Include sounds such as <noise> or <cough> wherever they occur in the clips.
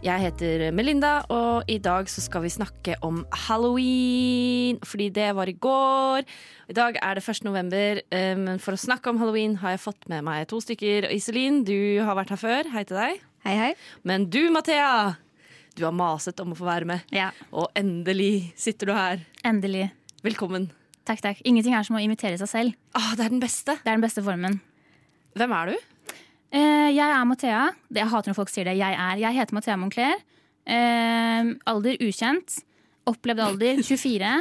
Jeg heter Melinda, og i dag så skal vi snakke om halloween. Fordi det var i går. I dag er det 1. november, eh, men for å snakke om halloween har jeg fått med meg to stykker. Iselin, du har vært her før. Hei til deg. Hei, hei. Men du, Mathea, du har maset om å få være med. Ja, Og endelig sitter du her. endelig. Velkommen. Takk, takk. Ingenting er som å imitere seg selv. Ah, det er den beste. Det er den beste formen. Hvem er du? Eh, jeg er Mathea. Det, jeg hater når folk sier det. Jeg er. Jeg heter Mathea Moncler. Eh, alder ukjent. Opplevd alder <laughs> 24.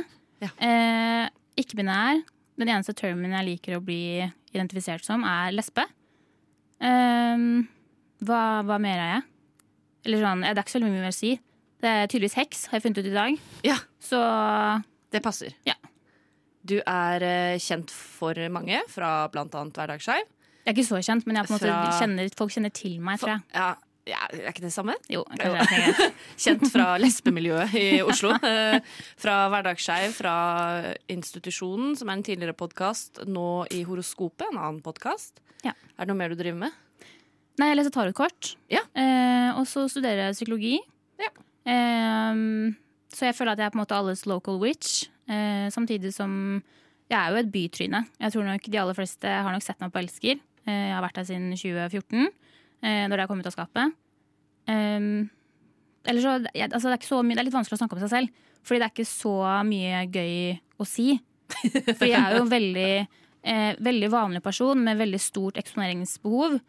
Ja. Eh, Ikke-binær. Den eneste termen jeg liker å bli identifisert som, er lesbe. Hva, hva mer er jeg? Eller sånn, Det er ikke så mye mer å si. Det er tydeligvis heks, har jeg funnet ut i dag. Ja, Så det passer. Ja. Du er kjent for mange fra annet Hverdagsskeiv. Jeg er ikke så kjent, men jeg på en måte Fra- kjenner, folk kjenner til meg, tror jeg. Ja, ja, er ikke det samme? Jo. <laughs> Kjent fra lesbemiljøet i Oslo. Eh, fra Hverdagsskeiv, fra Institusjonen, som er en tidligere podkast, nå i Horoskopet, en annen podkast. Ja. Er det noe mer du driver med? Nei, jeg leser tarotkort. Ja. Eh, og så studerer jeg psykologi. Ja. Eh, så jeg føler at jeg er på en måte alles local witch. Eh, samtidig som jeg er jo et bytryne. Jeg tror nok De aller fleste har nok sett meg på Elsker. Eh, jeg har vært her siden 2014, eh, når jeg kom ut av skapet. Eh, eller så, altså det, er ikke så mye, det er litt vanskelig å snakke om seg selv, fordi det er ikke så mye gøy å si. For jeg er jo en veldig, eh, veldig vanlig person med veldig stort eksponeringsbehov.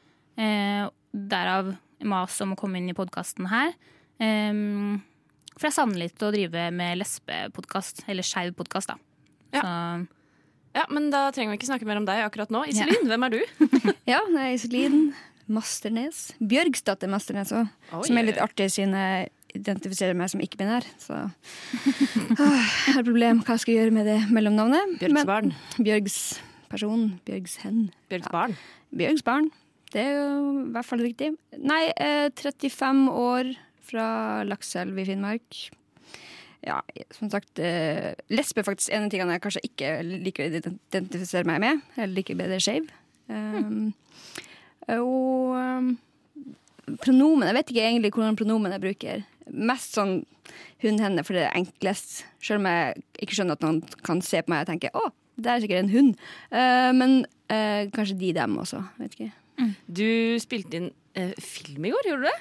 Eh, derav mas om å komme inn i podkasten her. Eh, for jeg savner litt å drive med lesbepodkast, eller skeiv podkast, da. Ja. Så, Ja, men da trenger vi ikke snakke mer om deg akkurat nå. Iselin, hvem er du? <laughs> Ja, det er Iselin Masternes. Bjørgsdatter Masternes òg. Som er litt artig siden jeg identifiserer meg som ikke-binær. Så <laughs> jeg har problem hva jeg skal gjøre med det mellomnavnet. Bjørgsbarn. Bjørgsperson. Bjørgshen. Bjørgsbarn. Bjørgsbarn. Det er jo i hvert fall riktig. Nei, eh, 35 år fra Lakselv i Finnmark. Ja, som sagt, eh, lesbe er faktisk en av tingene jeg kanskje ikke liker å identifisere meg med. Jeg liker bedre skeiv. Um, og um, pronomen Jeg vet ikke egentlig hvordan pronomen jeg bruker. Mest sånn hun, henne, for det er enklest. Selv om jeg ikke skjønner at noen kan se på meg og tenke å, det er sikkert en hund. Uh, men uh, kanskje de, dem også. Vet ikke. Du spilte inn uh, film i går, gjorde du det?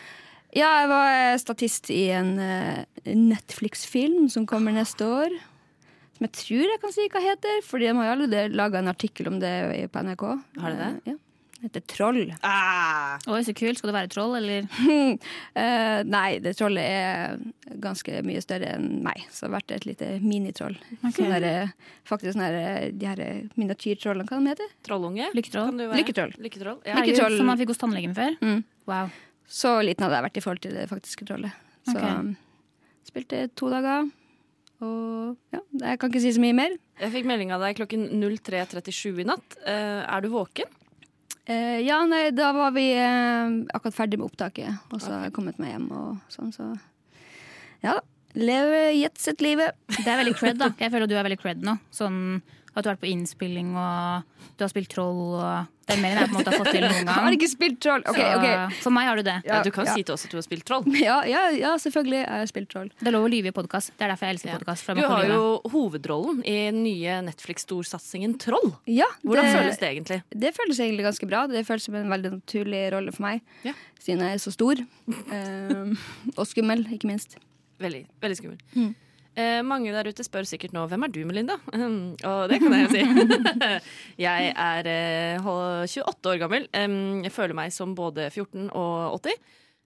Ja, jeg var eh, statist i en eh, Netflix-film som kommer neste år. Som jeg tror jeg kan si hva heter, for de har jo allerede laga en artikkel om det på NRK. Har de det? Eh, ja. Det heter Troll. Ah. Oi, så kult. Skal du være troll, eller? uh, <laughs> nei, det trollet er ganske mye større enn meg, så det har vært et lite minitroll. Sånn der, eh, faktisk sånn der, de her miniatyrtrollene, hva de heter Trollunge? Lykketroll. Lykketroll. Lykketroll. Ja. Lykke- Herregud. Som man fikk hos tannlegen før? Mm. Wow. Så liten hadde jeg vært i forhold til det faktiske trollet. Så Ok. um, spilte to dager. Og ja, jeg kan ikke si så mye mer. Jeg fikk melding av deg klokken 03.37 i natt. Eh, er du våken? Eh, ja, nei, da var vi eh, akkurat ferdig med opptaket, og så har jeg kommet meg hjem og sånn, så ja da. Leve jetset-livet. <laughs> Det er veldig cred, da. Jeg føler at du er veldig cred nå. Sånn at du har vært på innspilling, og du har spilt troll, og det er mer enn jeg på en måte har fått til noen gang. <laughs> Jeg har ikke spilt troll. Ok, Så ok. For meg har du det. Ja, du kan ja. si til oss at du har spilt troll. Ja, ja, ja, selvfølgelig. Jeg har spilt troll. Det er lov å lyve i podkast. Det er derfor jeg elsker Ja. podkast. Du har jo hovedrollen i den nye Netflix-storsatsingen Troll. Ja, Hvordan føles det egentlig? Det føles egentlig ganske bra. Det føles som en veldig naturlig rolle for meg, Ja. siden jeg er så stor. <laughs> Eh, og skummel, ikke minst. Veldig, veldig skummel. Mm. Eh, mange der ute spør sikkert nå hvem er du, Melinda? <laughs> Og det kan jeg jo si. <laughs> jeg er eh, 28 år gammel. Um, jeg føler meg som både 14 og 80.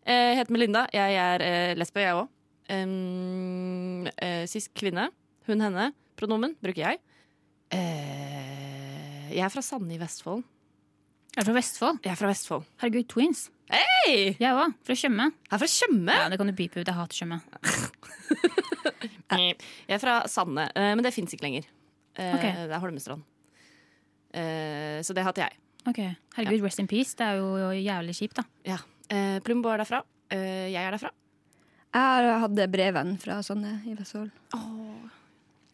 Eh, Jeg heter Melinda. Jeg er eh, lesbe, jeg òg. Um, eh, Sist kvinne. Hun, henne. Pronomen bruker jeg. Jeg er fra Sande i Vestfold. Jeg er fra Vestfold. Jeg er fra Vestfold. Herregud, twins. Hei! Jeg òg. Fra Tjøme. Jeg er fra Tjøme. Ja, det kan du pipe ut. Jeg hater Tjøme. <laughs> Jeg er fra Sande, eh, men det fins ikke lenger. Okay. Det er Holmestrand. Eh, Så det hater jeg. Ok, Herregud, rest in peace. Det er jo jævlig kjipt, da. Ja. Eh, Plumbo er derfra. Eh, Jeg er derfra. Jeg hadde brevvenn fra Sande i Vestfold.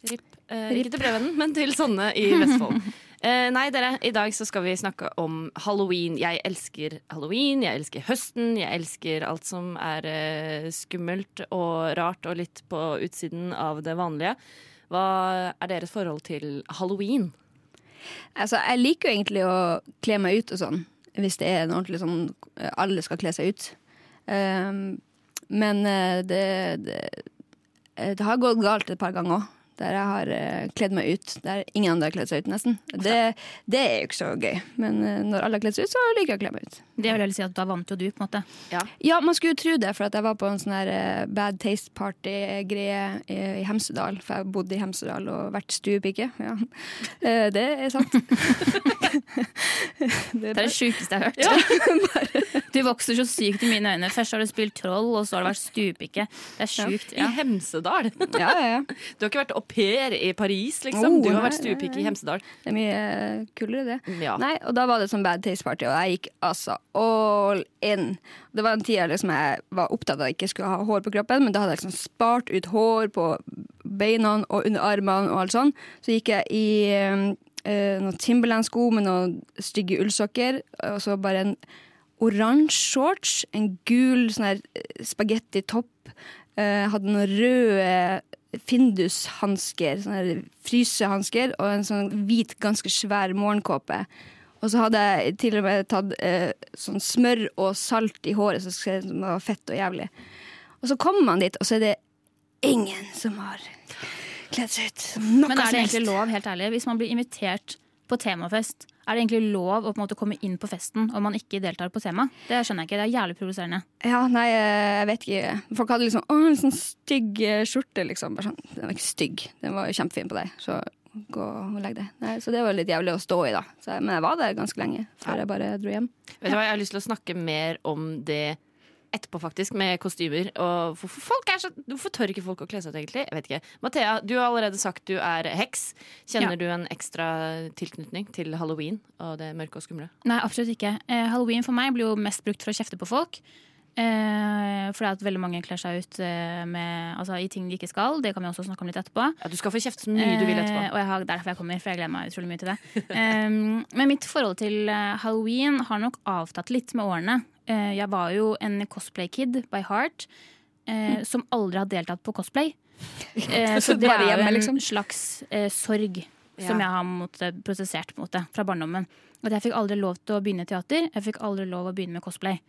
RIP. Rip. ikke til Brevennen, men til Sanne i Vestfold. <laughs> Eh, nei, dere, i dag så skal vi snakke om halloween. Jeg elsker halloween, jeg elsker høsten, jeg elsker alt som er eh, skummelt og rart og litt på utsiden av det vanlige. Hva er deres forhold til halloween? Altså, jeg liker jo egentlig å kle meg ut og sånn, hvis det er en ordentlig sånn Alle skal kle seg ut. Um, men eh, det, det, eh, det har gått galt et par ganger òg. Der jeg har uh, kledd meg ut der ingen andre har kledd seg ut, nesten. Det, det er jo ikke så gøy. Men uh, når alle har kledd seg ut, så liker jeg å kle meg ut. Det vil jeg si at Da vant jo du, på en måte. Ja. Ja, man skulle jo tro det, for at jeg var på en sånn her eh, bad taste party-greie i, i Hemsedal. For jeg bodde i Hemsedal og vært stuepike. Ja. Det er sant. <laughs> Det er det sjukeste jeg har hørt. <laughs> Du vokser så sykt i mine øyne. Først har du spilt troll, og så har du vært stuepike. Det er sjukt. I Ja. Hemsedal. Ja, ja, ja. <laughs> Du har ikke vært au pair i Paris, liksom. Oh, Du har vært stuepike i Hemsedal. Det er mye eh, kulere, det. Ja. Nei, og da var det sånn bad taste party, og jeg gikk altså all in. Det var en tid jeg liksom jeg var opptatt av at jeg ikke skulle ha hår på kroppen, men da hadde jeg liksom spart ut hår på beina og under armene og alt sånn. Så gikk jeg i øh, noen Timberland-sko med noen stygge ullsokker, og så bare en oransje shorts, en gul sånn eh, hadde noen røde Findus-hansker, sånne frysehansker, og en sånn hvit, ganske svær morgenkåpe. Og så hadde jeg til og med tatt eh, sånn smør og salt i håret, så det var fett og jævlig. Og så kommer man dit, og så er det ingen som har kledd seg ut. Noe Men er det egentlig lov, helt ærlig, hvis man blir invitert på temafest, er det egentlig lov å på en måte komme inn på festen om man ikke deltar på tema? Det skjønner jeg ikke. Det er jævlig provoserende. Ja, nei, jeg vet ikke. Folk hadde liksom Å, en sånn stygg eh, skjorte, liksom. Bare sånn, den var ikke stygg. Den var kjempefin på deg. Så gå og legg deg. Nei, så det var litt jævlig å stå i, da. Så, men jeg var der ganske lenge før jeg bare dro hjem. Vet du hva, Jeg har lyst til å snakke mer om det etterpå, faktisk, med kostymer. Og hvorfor, er så, hvorfor tør ikke folk å kle seg ut, egentlig? Jeg vet ikke. Mathea, du har allerede sagt du er heks. Kjenner Ja. du en ekstra tilknytning til halloween og det mørke og skumle? Nei, absolutt ikke. Eh, Halloween for meg blir jo mest brukt for å kjefte på folk. Eh, fordi at veldig mange kler seg ut eh, med, altså, i ting de ikke skal. Det kan vi også snakke om litt etterpå. Ja, Du skal få kjeft så mye du vil Eh, etterpå. og jeg har, det er derfor jeg kommer, for jeg gleder meg utrolig mye til det. Men mitt forhold til eh, halloween har nok avtatt litt med årene. Eh, jeg var jo en cosplay-kid by heart eh, som aldri har deltatt på cosplay. <laughs> Eh, så det er jo en liksom? slags eh, sorg som jeg har måttet prosessert måte, fra barndommen. At jeg fikk aldri lov til å begynne teater. Jeg fikk aldri lov å begynne med cosplay.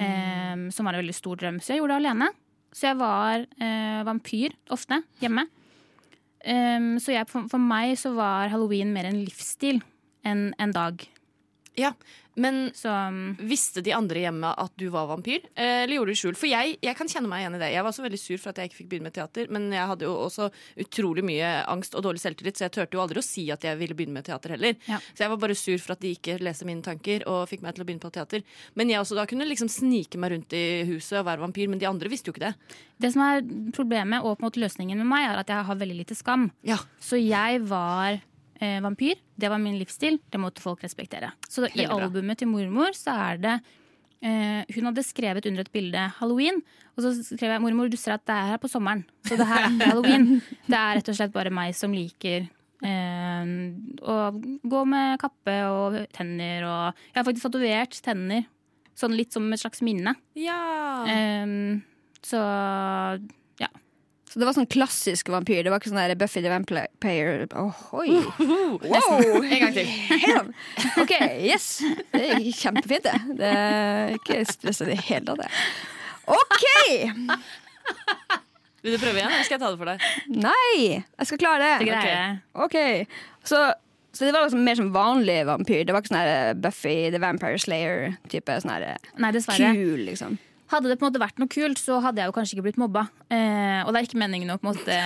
Eh, som var en veldig stor drøm. Så jeg gjorde det alene. Så jeg var eh, vampyr ofte hjemme. Um, så jeg, for, for meg så var halloween mer en livsstil enn en dag. Ja, Men Så um, visste de andre hjemme at du var vampyr? Eh, Eller gjorde du skjul? For jeg, jeg kan kjenne meg igjen i det. Jeg var så veldig sur for at jeg ikke fikk begynne med teater. Men jeg hadde jo også utrolig mye angst og dårlig selvtillit, så jeg turte jo aldri å si at jeg ville begynne med teater heller. Ja. Så jeg var bare sur for at de ikke leste mine tanker og fikk meg til å begynne på teater. Men jeg også da kunne liksom snike meg rundt i huset og være vampyr, men de andre visste jo ikke det. det som er problemet og på en måte løsningen med meg, er at jeg har veldig lite skam. Ja, Så jeg var eh, vampyr. Det var min livsstil. Det måtte folk respektere. Så i albumet til mormor så er det eh, Hun hadde skrevet under et bilde halloween, og så skrev jeg mormor, du ser at det er her på sommeren. Så det her er ikke halloween. <laughs> Det er rett og slett bare meg som liker eh, å gå med kappe og tenner og Jeg har faktisk tatovert tenner. Sånn litt som et slags minne. ja. Eh, så. Så det var sånn klassisk vampyr. Det var ikke sånn der Buffy the Vampire. Oh, oi. wow. En gang til. <laughs> OK, yes. Det gikk kjempefint, det. Det er ikke stressa i det hele tatt. det. OK! Vil du prøve igjen, eller skal jeg ta det for deg? Nei, jeg skal klare Det det. okay. Okay. OK. Så, så det var liksom mer som vanlig vampyr. Det var ikke sånn Buffy the Vampire Slayer-type sånn kul, liksom. Hadde det på en måte vært noe kult, så hadde jeg jo kanskje ikke blitt mobba. Eh, og det er ikke meningen å på en måte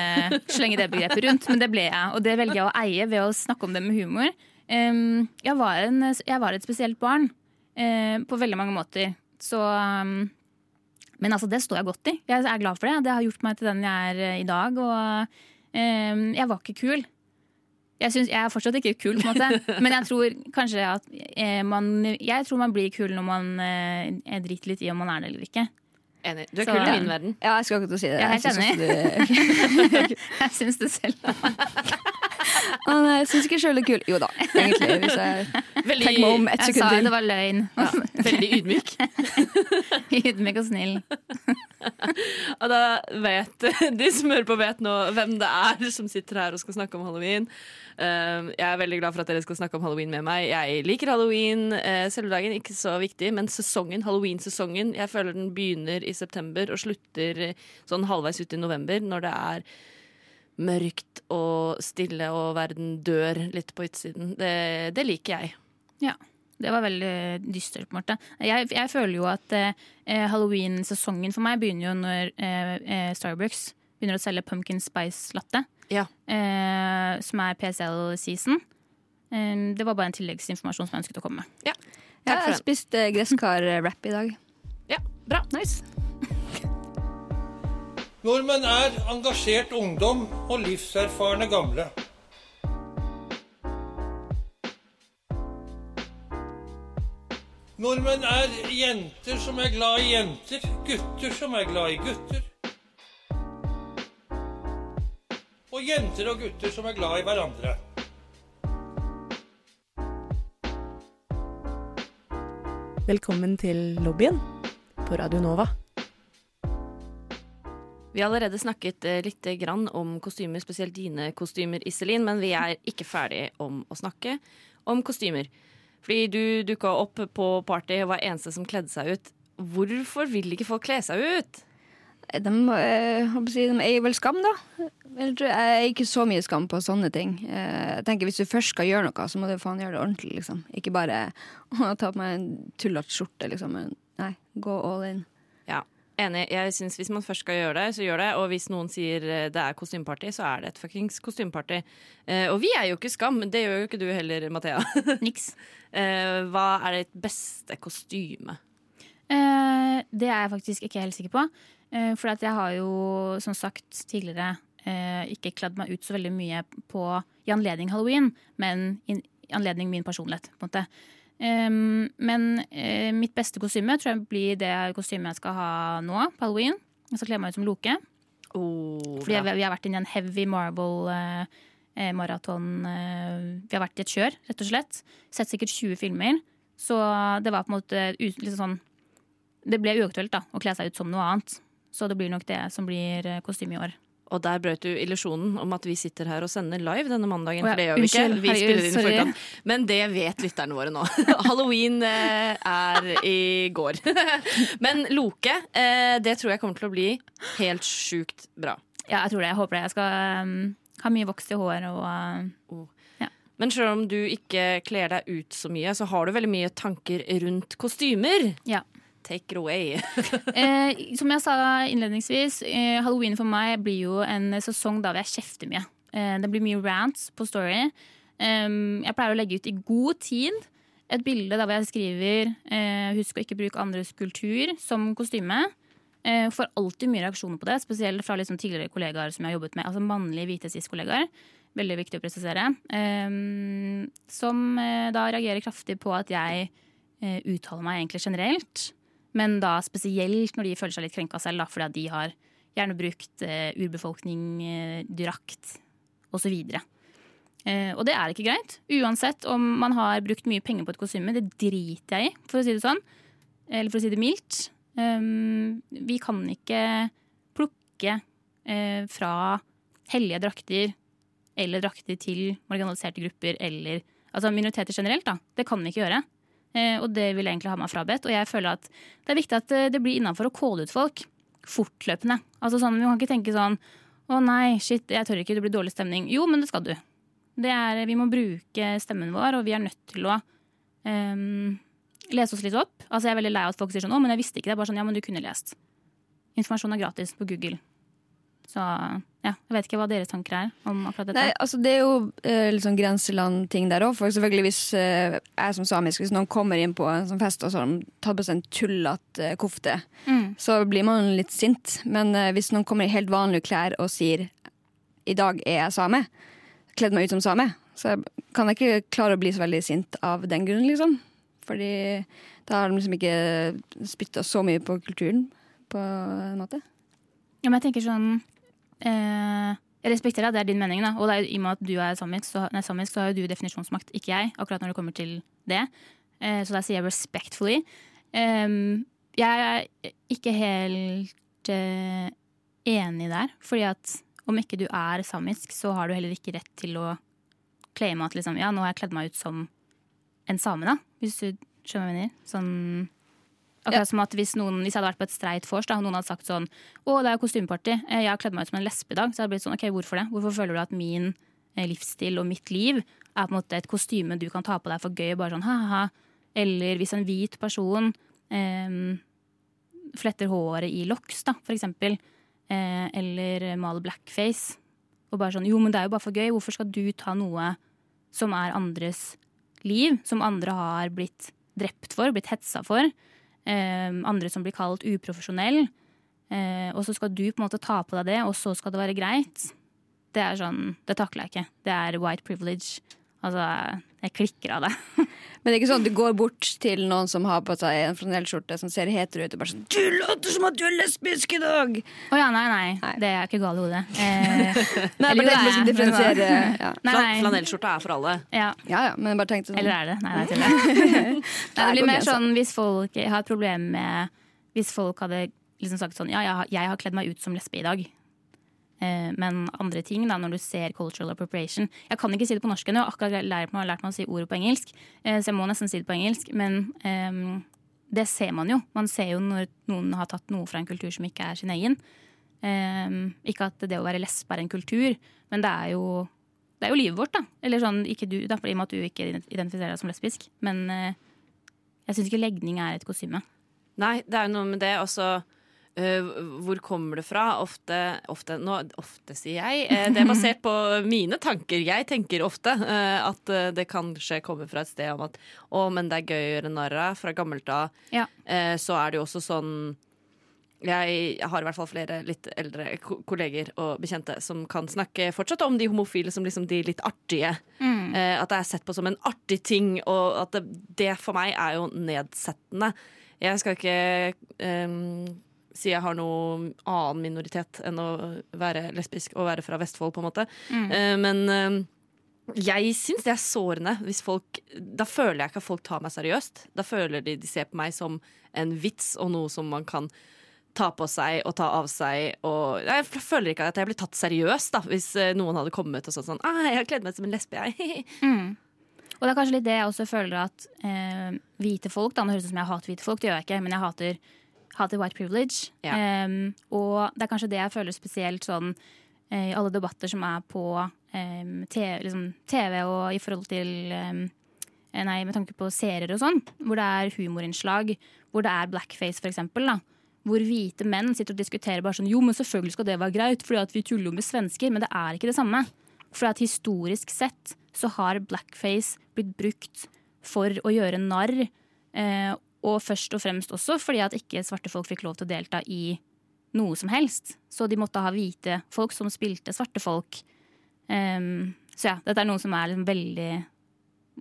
slenge det begrepet rundt, men det ble jeg. Og det velger jeg å eie ved å snakke om det med humor. Eh, jeg, var en, jeg var et spesielt barn eh, på veldig mange måter. Så um, Men altså, det står jeg godt i. Jeg er glad for det. Det har gjort meg til den jeg er eh, i dag. Og em, jeg var ikke kul. Jeg, synes, jeg er fortsatt ikke kul, på en måte. <laughs> men jeg tror kanskje at eh, man Jeg tror man blir kul når man eh, driter litt i om man er det eller ikke. Enig. Du er Så- kul i min verden. Ja, jeg skal ikke si det. Jeg er helt synes <laughs> du- Jeg syns det selv. <laughs> Å, nei, jeg syns ikke sjøl det er kul. Jo da, egentlig. Hvis jeg Veldig, tenker meg om ett Jeg sekund sa jo til. det var løgn. ja, veldig ydmyk. Ydmyk og snill. Og da vet de som hører på, vet nå hvem det er som sitter her og skal snakke om halloween. Um, jeg er veldig glad for at dere skal snakke om halloween med meg. Jeg liker halloween. Uh, selve dagen ikke så viktig, men sesongen, halloween-sesongen Jeg føler den begynner i september og slutter eh, sånn halvveis ut i november, når det er mørkt og stille og verden dør litt på utsiden. Det, det liker jeg. Ja. Det var veldig dystert, måte. Jeg, jeg føler jo at eh, halloween-sesongen for meg begynner jo når eh, eh, Starbucks begynner å selge pumpkin spice latte. Ja. Eh, som er PCL-season. Eh, det var bare en tilleggsinformasjon som jeg ønsket å komme med. Ja, jeg den. spiste gresskar-wrap i dag. Ja, bra. Nice. Nordmenn er engasjert ungdom og livserfarne gamle. Nordmenn er jenter som er glad i jenter, gutter som er glad i gutter. Og jenter og gutter som er glad i hverandre. Velkommen til lobbyen på Radio Nova. Vi har allerede snakket eh, litt grann om kostymer, spesielt dine kostymer, Iselin, men vi er ikke ferdig om å snakke om kostymer. Fordi du dukka opp på party og var eneste som kledde seg ut. Hvorfor vil ikke folk kle seg ut? De, eh, si, de eier vel skam, da. Jeg er ikke så mye skam på sånne ting. Eh, Jeg tenker Hvis du først skal gjøre noe, så må du faen gjøre det ordentlig. liksom. Ikke bare <laughs> å, ta på meg en tullete skjorte, liksom. Nei, gå all in. Ja, enig. Jeg synes Hvis man først skal gjøre det, så gjør det. Og hvis noen sier eh, det er kostymeparty, så er det et fuckings kostymeparty. Eh, og vi er jo ikke skam. Det gjør jo ikke du heller, Mathea. <laughs> Niks. Eh, hva er ditt beste kostyme? Eh, det er jeg faktisk ikke helt sikker på. Eh, for at jeg har jo, som sagt tidligere, eh, ikke kladd meg ut så veldig mye på, i anledning halloween, men i anledning min personlighet. på en måte. Men eh, mitt beste kostyme tror jeg blir det kostymet jeg skal ha nå på halloween. Jeg skal kle meg ut som Loke. Oh, Fordi vi, har vært inne i en heavy Marvel-maraton. vi har vært i et kjør, rett og slett. Sett sikkert 20 filmer. Så det var på en måte litt sånn Det ble uaktuelt da, å kle seg ut som noe annet. Så det blir nok det som blir eh, kostyme i år. Og der brøt du illusjonen om at vi sitter her og sender live denne mandagen. For det gjør vi ikke. Vi spiller inn i forkant. Men det vet lytterne våre nå. <laughs> Halloween eh, er i går. <laughs> Men Loke, eh, det tror jeg kommer til å bli helt sjukt bra. Ja, jeg tror det. Jeg håper det. Jeg skal um, ha mye voks i håret og uh, Men selv om du ikke kler deg ut så mye, så har du veldig mye tanker rundt kostymer. Ja. Take it away. <laughs> Eh, som jeg sa innledningsvis, eh, halloween for meg blir jo en sesong da jeg kjefter mye. Eh, det blir mye rants på Story. Jeg pleier å legge ut i god tid et bilde der hvor jeg skriver eh, 'husk å ikke bruke andres kultur som kostyme'. Eh, får alltid mye reaksjoner på det, spesielt fra liksom tidligere kollegaer som jeg har jobbet med. Altså mannlige hvite cis-kollegaer. Veldig viktig å presisere. Som eh, da reagerer kraftig på at jeg uttaler meg egentlig generelt. Men da spesielt når de føler seg litt krenka selv, da, fordi de har gjerne brukt eh, urbefolkning, eh, drakt osv. Eh, og det er ikke greit. Uansett om man har brukt mye penger på et kostyme. Det driter jeg i, for å si det sånn. Eller for å si det mildt. Um, vi kan ikke plukke eh, fra hellige drakter eller drakter til marginaliserte grupper eller altså minoriteter generelt. da. Det kan vi ikke gjøre. Eh, og det vil jeg egentlig ha meg frabedt. Og jeg føler at det er viktig at eh, det blir innafor å calle ut folk fortløpende. Altså sånn, Vi kan ikke tenke sånn å nei, shit, jeg tør ikke, det blir dårlig stemning. Jo, men det skal du. Det er, vi må bruke stemmen vår, og vi er nødt til å um, lese oss litt opp. Altså Jeg er veldig lei av at folk sier sånn 'Å, men jeg visste ikke det'. Bare sånn, ja, men du kunne lest. Informasjon er gratis på Google. Så ja, jeg vet ikke hva deres tanker er om akkurat dette. Nei, altså Det er jo eh, litt sånn grenseland-ting der òg. For selvfølgelig hvis eh, jeg som samisk, hvis noen kommer inn på en sånn fest og så har de tatt på seg en tullete eh, kofte, Mm. så blir man litt sint. Men eh, hvis noen kommer i helt vanlige klær og sier 'i dag er jeg same', kledd meg ut som same, så kan jeg ikke klare å bli så veldig sint av den grunn, liksom. Fordi da har de liksom ikke spytta så mye på kulturen, på en måte. Ja, men jeg tenker sånn eh, Jeg respekterer at det er din mening, da. Og er, i og med at du er samisk, så, nei, samisk, så har jo du definisjonsmakt, ikke jeg, akkurat når det kommer til det. Eh, så der sier jeg respectfully. Um, jeg er ikke helt uh, enig der, fordi at om ikke du er samisk, så har du heller ikke rett til å claime at liksom, ja, nå har jeg kledd meg ut som en same, da. Hvis du skjønner hva jeg mener. Sånn Akkurat som at hvis, noen, hvis jeg hadde vært på et streit vors og noen hadde sagt sånn Å, det er jo kostymeparty. Eh, Jeg har kledd meg ut som en lesbe i dag. Så hadde det blitt sånn, ok, hvorfor det? Hvorfor føler du at min eh, livsstil og mitt liv er på en måte et kostyme du kan ta på deg for gøy? Bare sånn ha-ha. Eller hvis en hvit person eh, fletter håret i loks, da, for eksempel. Eh, eller maler blackface. Og bare sånn jo, men det er jo bare for gøy. Hvorfor skal du ta noe som er andres liv, som andre har blitt drept for, blitt hetsa for? Eh, andre som blir kalt uprofesjonell. Eh, og så skal du på en måte ta på deg det, og så skal det være greit. Det er sånn, det takler jeg ikke. Det er white privilege. Altså, jeg klikker av det. <laughs> Men det er ikke sånn at du går bort til noen som har på seg en flanellskjorte som ser hetero ut, og bare sånn 'Du later som at du er lesbisk i dag!' Å ja, nei, nei, Nei. Det er ikke gal i hodet. <laughs> Eh, Nei, Eller bare jo, er, differensiere. Ja. <laughs> nei, nei. Flanellskjorta er for alle. Ja, ja ja, men jeg bare tenkte sånn eller er det? Nei, det er tull. Nei, det blir mer sånn hvis folk har et problem med Hvis folk hadde liksom sagt sånn Ja, jeg har, jeg har kledd meg ut som lesbe i dag. Eh, men andre ting, da, når du ser cultural appropriation Jeg kan ikke si det på norsk ennå, akkurat lært meg, lært meg å si ordet på engelsk. Eh, så jeg må nesten si det på engelsk. Men um, det ser man jo. Man ser jo når noen har tatt noe fra en kultur som ikke er sin egen. Um, ikke at det å være lesbe er en kultur, men det er jo det er jo livet vårt, da. Eller sånn, ikke du, da, i og med at du ikke identifiserer deg som lesbisk. Men uh, jeg syns ikke legning er et kostyme. Nei, det er jo noe med det. Også øh, hvor kommer det fra? Ofte, ofte, nå, ofte sier jeg. eh, det er basert på mine tanker. Jeg tenker ofte eh, at eh, det kanskje kommer fra et sted om at å, men det er gøy å gjøre narr av. Fra gammelt av Ja. eh, så er det jo også sånn jeg har i hvert fall flere litt eldre kolleger og bekjente som kan snakke fortsatt om de homofile som liksom de litt artige. Eh, at det er sett på som en artig ting, og at det, det for meg er jo nedsettende. Jeg skal ikke ehm, si jeg har noe annen minoritet enn å være lesbisk og være fra Vestfold, på en måte. Mm. men ehm, jeg syns det er sårende hvis folk Da føler jeg ikke at folk tar meg seriøst. Da føler de de ser på meg som en vits og noe som man kan ta på seg og ta av seg. Og jeg føler ikke at jeg blir tatt seriøst da, hvis eh, noen hadde kommet og sånn sånn ah, 'Jeg har kledd meg som en lesbe, jeg'. <laughs> Og det er kanskje litt det jeg også føler at eh, hvite folk da, Nå høres ut som jeg hater hvite folk, det gjør jeg ikke, men jeg hater, hater white privilege. Ja. Um, og det er kanskje det jeg føler spesielt sånn eh, i alle debatter som er på um, TV, liksom, TV og i forhold til eh, Nei, med tanke på serier og sånn, hvor det er humorinnslag, hvor det er blackface, for eksempel. Da, hvor hvite menn sitter og diskuterer bare sånn Jo, men selvfølgelig skal det være greit, fordi at vi tuller jo med svensker. Men det er ikke det samme. For at historisk sett så har blackface blitt brukt for å gjøre narr. Eh, og først og fremst også fordi at ikke svarte folk fikk lov til å delta i noe som helst. Så de måtte ha hvite folk som spilte svarte folk. Um, så ja, dette er noe som er liksom veldig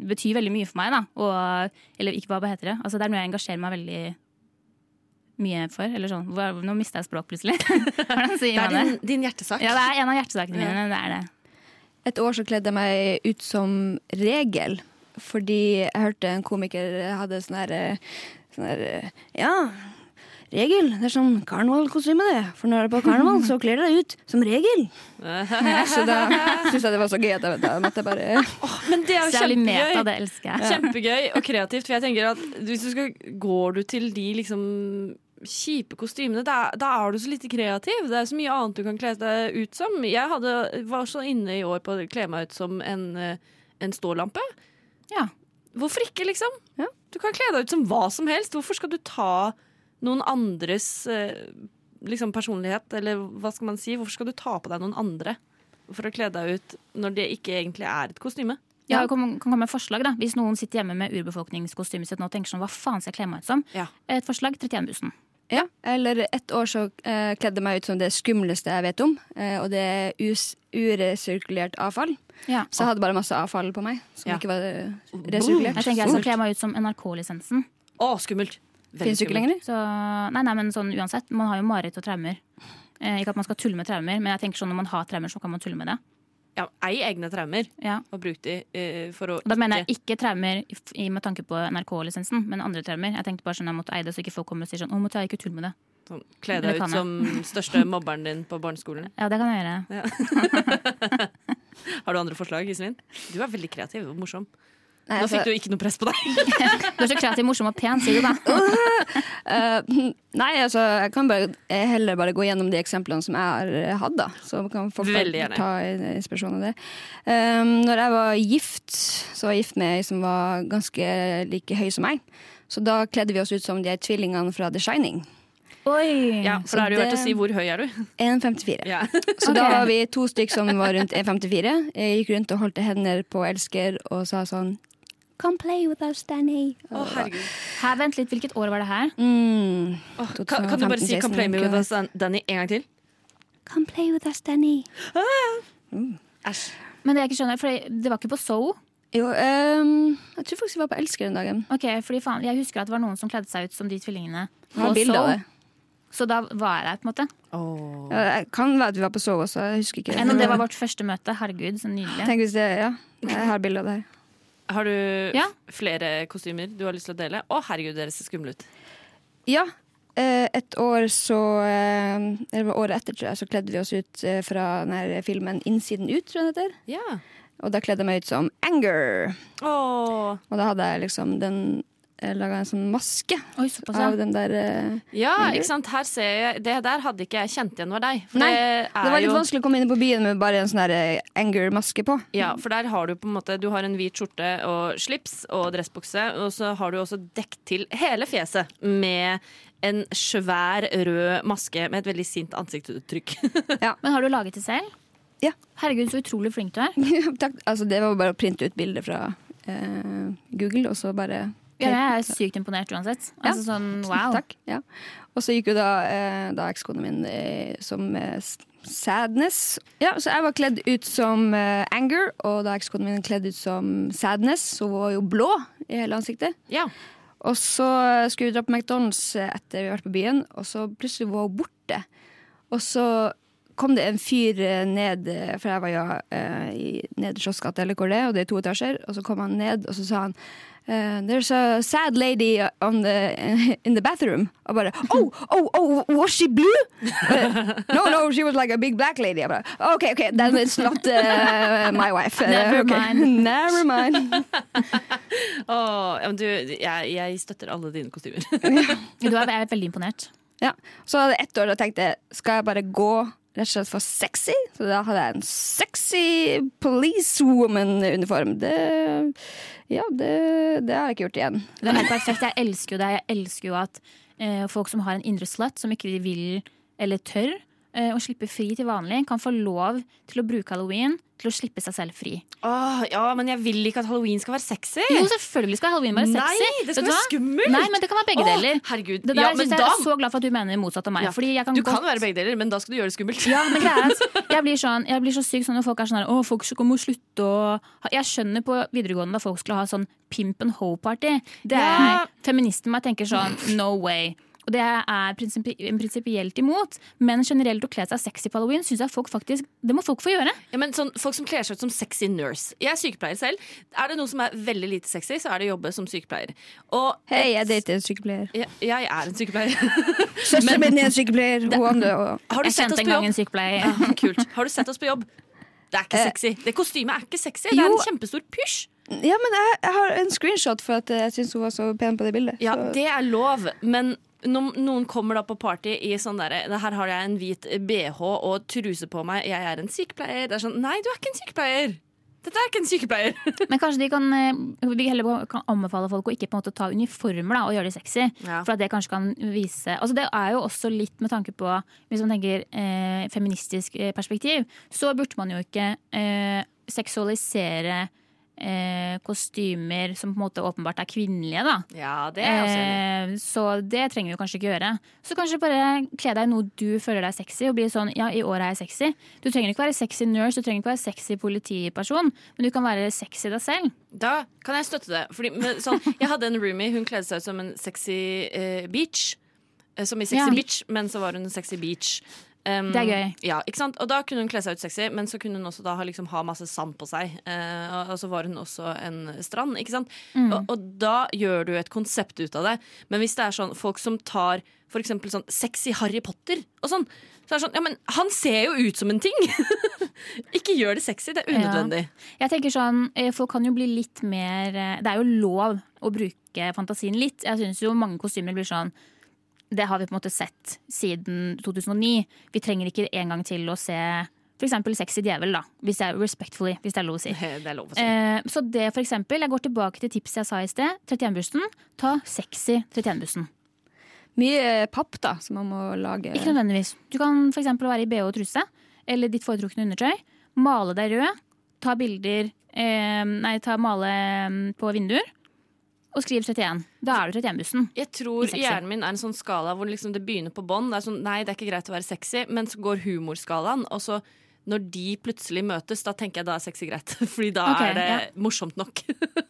betyr veldig mye for meg. da og, Eller ikke hva heter det. Altså, det er noe jeg engasjerer meg veldig mye for. Eller sånn, Nå mista jeg språk plutselig. <laughs> Hvordan sier Det er din, din hjertesak. Ja, det er en av hjertesakene mine. Det er det. Et år så kledde jeg meg ut som regel, fordi jeg hørte en komiker hadde sånn her eh, sånn her, eh, Ja, regel. Det er sånn karnevalkostyme, det. For når det er på karneval, så kler du deg ut som regel. <laughs> Så da syntes jeg det var så gøy at jeg, da måtte jeg bare Men det er jo Særlig meta, kjempegøy. det elsker jeg. Kjempegøy og kreativt. For jeg tenker at hvis du skal, Går du til de liksom kjipe kostymene, da, da er du så lite kreativ. Det er så mye annet du kan kle deg ut som. Jeg hadde, var så inne i år på å kle meg ut som en, eh, en stålampe. Ja. Hvorfor ikke, liksom? Ja. Du kan kle deg ut som hva som helst. Hvorfor skal du ta noen andres eh, liksom, personlighet, eller hva skal man si? Hvorfor skal du ta på deg noen andre for å kle deg ut når det ikke egentlig er et kostyme? Ja, det kan, kan komme med forslag da Hvis noen sitter hjemme med urbefolkningskostymet sitt nå og tenker sånn, hva faen skal jeg kle meg ut som? Ja. Et forslag 31-bussen. Ja, eller ett år så eh, kledde jeg meg ut som det skumleste jeg vet om. Eh, og det er us uresirkulert avfall. Ja. Så jeg hadde bare masse avfall på meg som Ja. ikke var eh, resirkulert. Jeg tenker jeg skal kle meg ut som NRK-lisensen. Å, skummelt! Fins ikke lenger. Så, nei, nei, men sånn uansett. Man har jo mareritt og traumer. Eh, ikke at man skal tulle med traumer, men jeg tenker sånn når man har traumer, så kan man tulle med det. Ja, ei egne traumer, Ja. og bruk de uh, for å da mener jeg ikke traumer i- med tanke på NRK-lisensen, men andre traumer. Jeg tenkte bare sånn jeg måtte eie det, så ikke folk kommer og sier sånn 'Å, måtte jeg ikke tulle med det'. sånn, kle deg ut som største mobberen din på barneskolen. Ja, det kan jeg gjøre. <laughs> Har du andre forslag, Iselin? Du er veldig kreativ og morsom. Nei, Nå altså, fikk du ikke noe press på deg. <laughs> Du er så kreativ, morsom og pen, sier du da. uh, <laughs> nei, altså, jeg kan bare, jeg heller bare gå gjennom de eksemplene som jeg har eh, hatt, da. Så kan folk ta inspirasjon av det. Um, når jeg var gift, så var jeg gift med ei som var ganske like høy som meg. Så da kledde vi oss ut som de tvillingene fra The Shining. Oi! Ja, for da er det jo verdt å si hvor høy er du? 1,54. Ja. <laughs> Så da var vi to stykk som var rundt 1,54. Jeg gikk rundt og holdt hender på elsker og sa sånn Come play with us, Danny. Å, herregud. Her, vent litt, hvilket år var det her? Mm. Åh, kan, kan du bare si 'Come play with us, Danny' en gang til? Come play with us, Danny. Æsj. Men det jeg ikke skjønner, for det var ikke på So. Jo, um, jeg tror faktisk vi var på Elsker den dagen. Ok, fordi faen, Jeg husker at det var noen som kledde seg ut som de tvillingene. På So. Så da var jeg der, på en måte. Oh. Ja, jeg kan være at vi var på So også. Jeg husker ikke. Enn om det var vårt første møte. Herregud, så nydelig. Tenk hvis det, ja. Jeg har bilde av det her. Har du Ja. flere kostymer du har lyst til å dele? Å, herregud, dere ser skumle ut. Ja. eh, Et år så eh, Eller det var året etter, tror jeg, så kledde vi oss ut eh, fra den filmen Innsiden ut, tror jeg den heter. Ja. Og da kledde jeg meg ut som Anger. Åh. Og da hadde jeg liksom den laga en sånn maske Oi, såpass, av ja. den der eh, Ja, ikke sant. Her ser jeg Det der hadde ikke jeg kjent igjen var deg. For Nei, det, er Det var litt jo, vanskelig å komme inn på byen med bare en sånn der eh, Anger-maske på. Ja, for der har du på en måte Du har en hvit skjorte og slips og dressbukse, og så har du også dekt til hele fjeset med en svær rød maske med et veldig sint ansiktsuttrykk. <laughs> Men har du laget det selv? Ja. Herregud, så utrolig flink du er. <laughs> Takk. Altså, det var bare å printe ut bilder fra eh, Google, og så bare Ja, jeg er sykt imponert uansett. Altså sånn, wow. Takk. Ja. Og så gikk jo da, eh, da ekskona min eh, som eh, Sadness. Ja, så jeg var kledd ut som Anger, og da ekskona min kledd ut som Sadness. Så hun var jo blå i hele ansiktet. Ja. Og så skulle vi dra på McDonald's etter vi har vært på byen, og så plutselig var hun borte. Og så kom det en fyr ned, for jeg var jo ja, i Nedre Slottsgate, eller hvor det er, og det er to etasjer, og så kom han ned, og så sa han eh, There's a sad lady on the, <laughs> in the bathroom. Og bare Oh, oh, oh, was she blue? Uh, no, no, she was like a big black lady. Bare, OK, OK, then it's not uh, my wife. Never okay. mind. <laughs> Never mind. <laughs> oh, ja, men du, jeg, jeg støtter alle dine kostymer. Du er, jeg er veldig imponert. Ja. Så hadde jeg ett år og tenkte skal jeg bare gå rett og slett for sexy? Så da hadde jeg en sexy policewoman-uniform. Det Ja, det, det har jeg ikke gjort igjen. Det er helt perfekt. Jeg elsker jo det. Jeg elsker jo at eh, folk som har en indre slut, som ikke vil eller tør å slippe fri til vanlig, kan få lov til å bruke halloween til å slippe seg selv fri. Åh, ja, men jeg vil ikke at halloween skal være sexy. Jo, selvfølgelig skal halloween være sexy. Nei, det skal være skummelt. Nei, men det kan være begge Åh, deler. herregud. Det der Ja, jeg da- er så glad for at du mener motsatt av meg. Ja. Fordi jeg kan Du kan være begge deler, men da skal du gjøre det skummelt. ja, men greit. <laughs> jeg blir, sånn, jeg blir så syk sånn når folk er sånn her, Å, folk skal må slutte å Jeg skjønner på videregående da folk skulle ha sånn pimp and hoe-party. Det er Ja. Feministen meg tenker sånn no way. Og det er prinsipielt imot. Men generelt å kle seg sexy på halloween synes jeg folk faktisk Det må folk få gjøre. Ja, men sånn, folk som kler seg ut som sexy nurse. Jeg er sykepleier selv. Er det noe som er veldig lite sexy, så er det å jobbe som sykepleier. Hei, jeg dater en sykepleier. jeg, jeg er en sykepleier. <laughs> Søsteren min er en sykepleier. Hun Har du Jeg sett oss en på gang en jobb? sykepleier. Ja, kult. Har du sett oss på jobb? Det er ikke Eh, sexy. Det kostymet er ikke sexy. Det er jo. en kjempestor pysj. Ja, men jeg, jeg har en screenshot for at jeg syns hun var så pen på det bildet. Ja, så. det er lov, men noen kommer da på party i sånn derre Her har jeg en hvit bh og truse på meg, jeg er en sykepleier. Det er sånn Nei, du er ikke en sykepleier. Dette er ikke en sykepleier. <laughs> Men kanskje de kan, eh, vi heller kan anbefale folk å ikke på en måte ta uniformer da, og gjøre de sexy. Ja. For at det kanskje kan vise altså Det er jo også litt med tanke på Hvis man tenker eh, feministisk eh, perspektiv, så burde man jo ikke eh, seksualisere eh, kostymer som på en måte åpenbart er kvinnelige. da Ja, det er også enig. Eh, så det trenger vi kanskje ikke gjøre. Så kanskje bare kle deg i noe du føler deg sexy, og bli sånn ja, i år er jeg sexy. Du trenger ikke være sexy nurse, du trenger ikke være sexy politiperson, men du kan være sexy deg selv. Da kan jeg støtte det. Fordi, men, sånn, jeg hadde en roomie, hun kledde seg ut som en sexy eh, beach. Eh, Som i sexy Ja. bitch, men så var hun en sexy beach. Um, Det er gøy. Ja, ikke sant? Og da kunne hun kle seg ut sexy, men så kunne hun også da ha, liksom, ha masse sand på seg. Uh, og, så var hun også en strand, ikke sant? Mm. Og, og da gjør du et konsept ut av det. Men hvis det er sånn folk som tar for eksempel sånn sexy Harry Potter og sånn, så er det sånn Ja, men han ser jo ut som en ting! <laughs> ikke gjør det sexy, det er unødvendig. Jeg tenker sånn, eh, Folk kan jo bli litt mer eh, Det er jo lov å bruke fantasien litt. Jeg syns jo mange kostymer blir sånn Det har vi på en måte sett siden 2009. Vi trenger ikke en gang til å se f.eks. Sexy djevel, da. Hvis det er respectfully, hvis det er lov å si. <laughs> Det lov å si. Eh, så det for eksempel, jeg går tilbake til tipset jeg sa i sted. 31-bussen. Ta sexy 31-bussen. Mye papp, da, som man må lage. Ikke nødvendigvis. Du kan for eksempel være i bh og truse, eller ditt foretrukne undertøy. Male deg rød. Ta bilder eh, Nei, ta male mm, på vinduer. Og skriv 31. Da er du 31-bussen. Jeg tror hjernen min er en sånn skala hvor liksom det begynner på bånn. Det er sånn, nei, det er ikke greit å være sexy, men så går humorskalaen. Og så når de plutselig møtes, da tenker jeg da er sexy greit. <laughs> Fordi da okay, er det ja. morsomt nok. <laughs>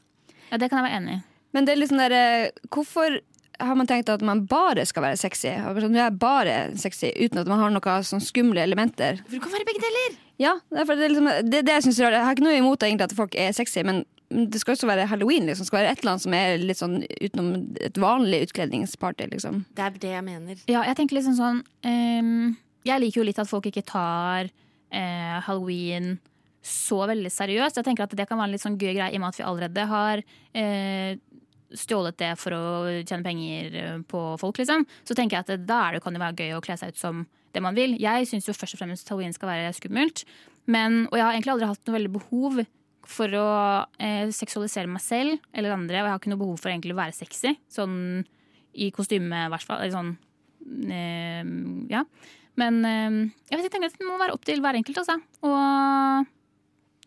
Ja, det kan jeg være enig i. Men det er sånn der, eh, hvorfor har man tenkt at man bare skal være sexy? Og sånn, Nå er bare sexy uten at man har noen sånn skumle elementer. For du kan være begge deler! Ja, det er, det, er liksom, det, det jeg synes er rart. Jeg har ikke noe imot egentlig at folk er sexy, men det skal også være halloween. Liksom. Det skal være et eller annet som er litt sånn utenom et vanlig utkledningsparty. Liksom. Det er det jeg mener. Ja, jeg tenker liksom sånn um, Jeg liker jo litt at folk ikke tar uh, halloween så veldig seriøst. Jeg tenker at Det kan være en litt sånn gøy greie i og med at vi allerede har uh, stjålet det for å tjene penger eh, på folk. liksom. Så tenker jeg at da kan det være gøy å kle seg ut som det man vil. Jeg syns jo først og fremst halloween skal være skummelt. Men, og jeg har egentlig aldri hatt noe veldig behov for å eh, seksualisere meg selv eller andre. Og jeg har ikke noe behov for egentlig å være sexy. Sånn i kostyme, i hvert fall. Sånn eh, Ja. Men eh, jeg vet jeg tenker at det må være opp til hver enkelt, altså. Og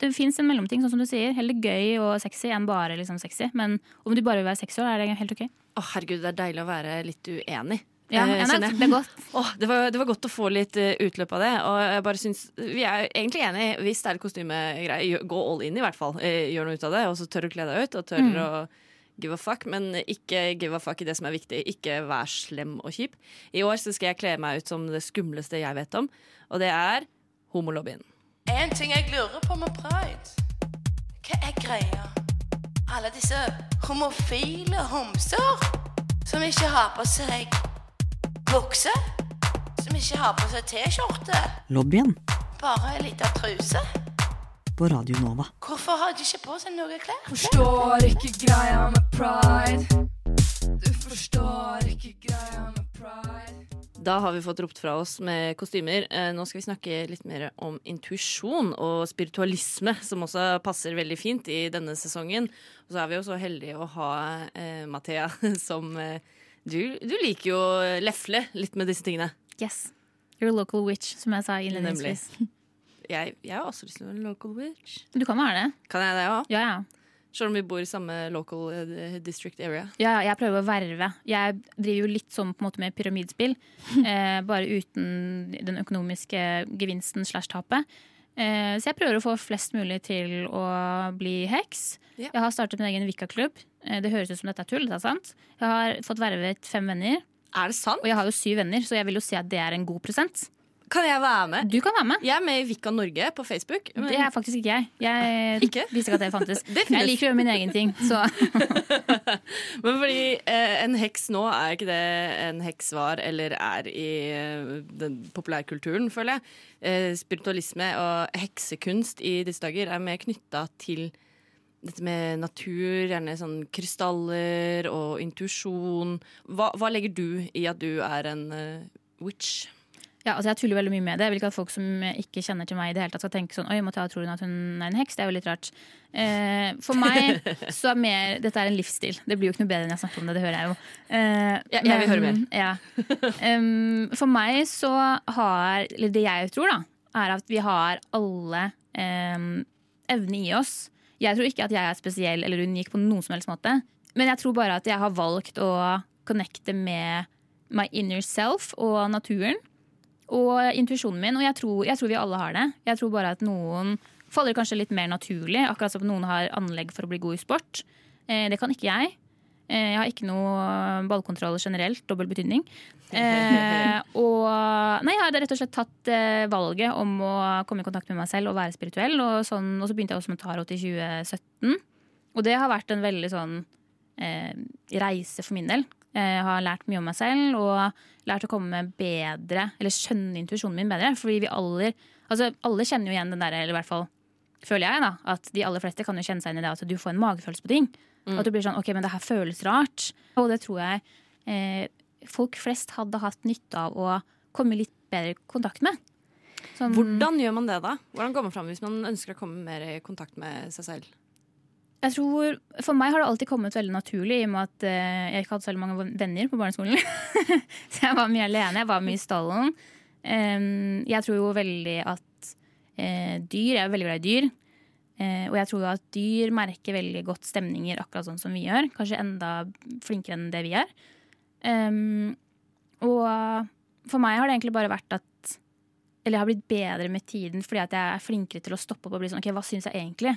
det fins en mellomting, sånn som du sier. Heller gøy og sexy enn bare liksom sexy. Men om du bare vil være sexy, er det helt ok. Å, herregud, det er deilig å være litt uenig. Ja, eh, ja, nei, jeg. det er godt. <laughs> Oh, det, var, det var godt å få litt eh, utløp av det. Og jeg bare synes, Vi er egentlig enige. Hvis det er kostymegreier, kostymegreie, gå all in, i hvert fall. Eh, Gjør noe ut av det. Og så tør å kle deg ut, og tør Mm. å give a fuck. Men ikke give a fuck i det som er viktig. Ikke vær slem og kjip. I år så skal jeg kle meg ut som det skumleste jeg vet om, og det er homolobbyen. En ting jeg lurer på med pride. Hva er greia? Alle disse homofile homser som ikke har på seg bukse, som ikke har på seg T-skjorte, Lobbyen bare ei lita truse. på Radio Nova. Hvorfor har de ikke på seg noe klær? Forstår ikke greia med pride. Du forstår ikke greia med pride. Da har vi fått ropt fra oss med kostymer. Eh, Nå skal vi snakke litt mer om intuisjon og spiritualisme, som også passer veldig fint i denne sesongen. Og så er vi jo så heldige å ha eh, Mathea <laughs> som eh, du, du liker jo å lefle litt med disse tingene. Yes. You're a local witch, som jeg sa innledningsvis. Jeg, jeg har også lyst til å være en local witch. <laughs> Du kan være det. Kan jeg det òg? Ja, ja. Selv om vi bor i samme local eh, district area. Ja, jeg prøver å verve. Jeg driver jo litt sånn på en måte med pyramidspill. <laughs> Eh, bare uten den økonomiske gevinsten slash tapet. Eh, så jeg prøver å få flest mulig til å bli heks. Ja. Jeg har startet min egen Wicca-klubb. Eh, det høres ut som dette er tull, det er sant. Jeg har fått vervet fem venner, Er det sant? og jeg har jo syv venner, så jeg vil jo si at det er en god prosent. Kan jeg være med? Du kan være med. Jeg er med i Vika Norge på Facebook. men- Det er faktisk ikke jeg. Jeg Ikke? visste ikke at <laughs> det fantes. Det. Jeg liker å gjøre min egen ting, så <laughs> Men fordi eh, en heks nå er ikke det en heks var eller er i eh, den populærkulturen, føler jeg. Eh, spiritualisme og heksekunst i disse dager er mer knytta til dette med natur, gjerne sånn krystaller og intuisjon. Hva, hva legger du i at du er en uh, witch? Ja, altså jeg tuller veldig mye med det. Jeg vil ikke at folk som ikke kjenner til meg i det hele tatt skal tenke sånn Oi, Mathea, tror hun at hun er en heks? Det er jo litt rart. Eh, for meg <laughs> så er mer Dette er en livsstil. Det blir jo ikke noe bedre enn jeg snakker om det, det hører jeg jo. Eh, Ja, jeg vil høre mer. Ja. Um, for meg så har Eller det jeg tror, da, er at vi har alle um, evne i oss. Jeg tror ikke at jeg er spesiell eller unik på noen som helst måte. Men jeg tror bare at jeg har valgt å connecte med my inner self og naturen. Og intuisjonen min. Og jeg tror, jeg tror vi alle har det. Jeg tror bare at noen faller kanskje litt mer naturlig. Akkurat som noen har anlegg for å bli god i sport. Eh, det kan ikke jeg. Eh, jeg har ikke noe ballkontroll generelt. Dobbel betydning. Eh, og nei, jeg har rett og slett tatt eh, valget om å komme i kontakt med meg selv og være spirituell. Og, sånn, og så begynte jeg også med tarot i 2017. Og det har vært en veldig sånn eh, reise for min del. Jeg har lært mye om meg selv og lært å komme bedre, eller skjønne intuisjonen min bedre. Fordi vi alle, altså alle kjenner jo igjen den der, eller i hvert fall føler jeg, da, at de aller fleste kan jo kjenne seg inn i det at du får en magefølelse på ting. At du blir sånn OK, men det her føles rart. Og det tror jeg eh, folk flest hadde hatt nytte av å komme litt bedre i kontakt med. Sånn- Hvordan gjør man det, da? Hvordan går man fram hvis man ønsker å komme mer i kontakt med seg selv? Jeg tror, For meg har det alltid kommet veldig naturlig, i og med at eh, jeg ikke hadde så mange venner på barneskolen. <laughs> så jeg var mye alene. Jeg var mye i stallen. Jeg tror jo veldig at eh, dyr Jeg er veldig glad i dyr. Eh, og jeg tror jo at dyr merker veldig godt stemninger akkurat sånn som vi gjør. Kanskje enda flinkere enn det vi er. Og for meg har det egentlig bare vært at Eller jeg har blitt bedre med tiden fordi at jeg er flinkere til å stoppe opp og bli sånn OK, hva syns jeg egentlig?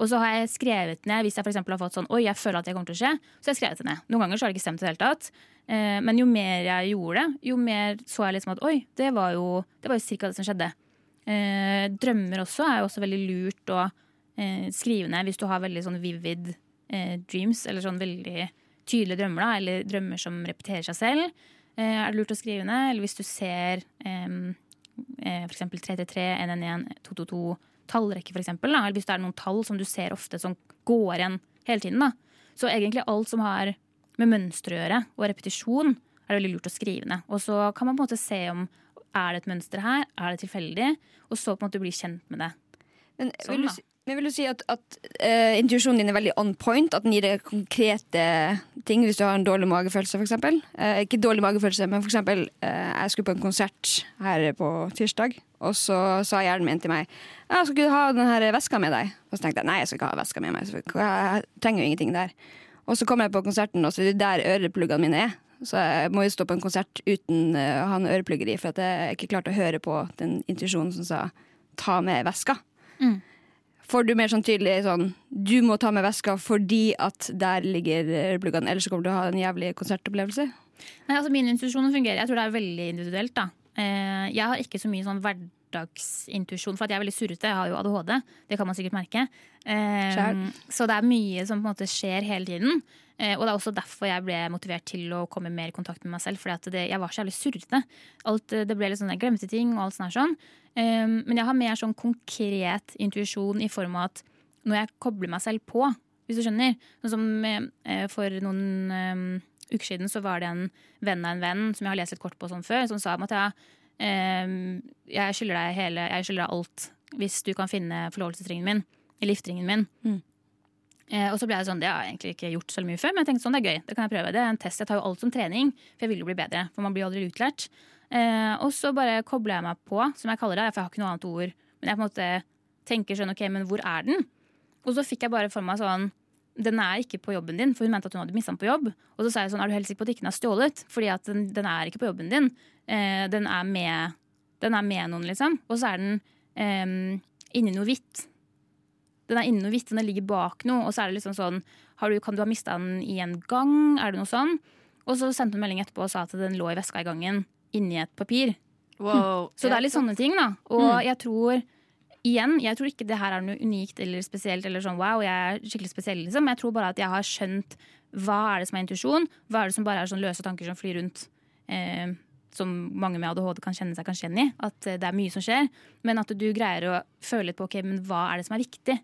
Og så har jeg skrevet ned hvis jeg for har fått sånn Oi, jeg føler at det kommer til å skje. Så jeg skrevet det ned. Noen ganger så har det ikke stemt i det hele tatt. Eh, men jo mer jeg gjorde det, jo mer så jeg liksom at oi, det var jo, jo cirka det som skjedde. Eh, drømmer også er jo også veldig lurt å eh, skrive ned hvis du har veldig sånn vivid dreams, eller sånn veldig tydelige drømmer, da, eller drømmer som repeterer seg selv. Er det lurt å skrive ned? Eller hvis du ser eksempel 333, 111, 222 tallrekke, eksempel. Eller hvis det er noen tall som du ser ofte som går igjen hele tiden. Da. Så egentlig alt som har med mønster å gjøre, og repetisjon, er det veldig lurt å skrive ned. Og så kan man på en måte se om er det et mønster her, er det tilfeldig, og så på en måte bli kjent med det. Men Sånn, vil, du, men vil du si at, at uh, intuisjonen din er veldig on point? At den gir deg konkrete ting hvis du har en dårlig magefølelse, f.eks.? Uh, ikke dårlig magefølelse, men f.eks. Uh, jeg skulle på en konsert her på tirsdag, og så sa hjernen min til meg ja, 'Skal du ha denne veska med deg?' Og så tenkte jeg nei, jeg skal ikke ha veska med meg. Jeg trenger jo ingenting der. Og så kommer jeg på konserten, og så er det der ørepluggene mine er. Så jeg må jo stå på en konsert uten eh, å ha en øreplugger i, for at jeg ikke klarte å høre på den intuisjonen som sa 'ta med veska'. Mm. Får du mer sånn tydelig sånn Du må ta med veska fordi at der ligger ørepluggene, ellers så kommer du til å ha en jævlig konsertopplevelse? Nei, altså Min institusjon fungerer. Jeg tror det er veldig individuelt. da. Eh, jeg har ikke så mye sånn hverdagsintuisjon, for jeg er veldig surrete. Jeg har jo ADHD. Det kan man sikkert merke. Eh, så det er mye som på en måte skjer hele tiden. Eh, og det er også derfor jeg ble motivert til å komme mer i kontakt med meg selv. Det, jeg var så jævlig surrete. Eh, det ble litt sånn, Jeg glemte ting og alt sånt. her sånn. Eh, men jeg har mer sånn konkret intuisjon i form av at når jeg kobler meg selv på, hvis du skjønner. Sånn som eh, for noen eh, uker siden så var det en venn av en venn som jeg har lest litt kort på sånn før, som sa at ja, eh, jeg skylder deg hele, jeg skylder deg alt hvis du kan finne forlovelsesringen min, eller gifteringen min. Mm. Eh, og så ble jeg sånn, Det har jeg egentlig ikke gjort så mye før, men jeg tenkte sånn, det er gøy. Det kan jeg prøve. Det er en test. Jeg tar jo alt som trening, for jeg vil jo bli bedre. For man blir aldri utlært. Eh, og så bare kobler jeg meg på, som jeg kaller det, for jeg har ikke noe annet ord. Men jeg på en måte tenker sånn, ok, men hvor er den? Og så fikk jeg bare for meg sånn den er ikke på jobben din, for hun mente at hun hadde mista den på jobb. Og så sa jeg sånn, er du helt sikker på at ikke den er stjålet? Fordi at den, den er ikke på jobben din. Eh, den, er med, den er med noen, liksom. Og så er den eh, inni noe hvitt. Den er inni noe hvitt, den ligger bak noe. Og så er det liksom sånn, har du, kan du ha mista den i en gang? Er det noe sånn? Og så sendte hun melding etterpå og sa at den lå i veska i gangen inni et papir. Wow. Så det er litt sånne ting, da. Og jeg tror igjen, jeg tror ikke det her er noe unikt eller spesielt. eller sånn, wow, jeg er skikkelig spesiell, liksom. Jeg tror bare at jeg har skjønt hva er det som er intuisjon, hva er det som bare er sånn løse tanker som flyr rundt. Eh, som mange med ADHD kan kjenne seg kanskje igjen i. At eh, det er mye som skjer. Men at du greier å føle litt på ok, men hva er det som er viktig.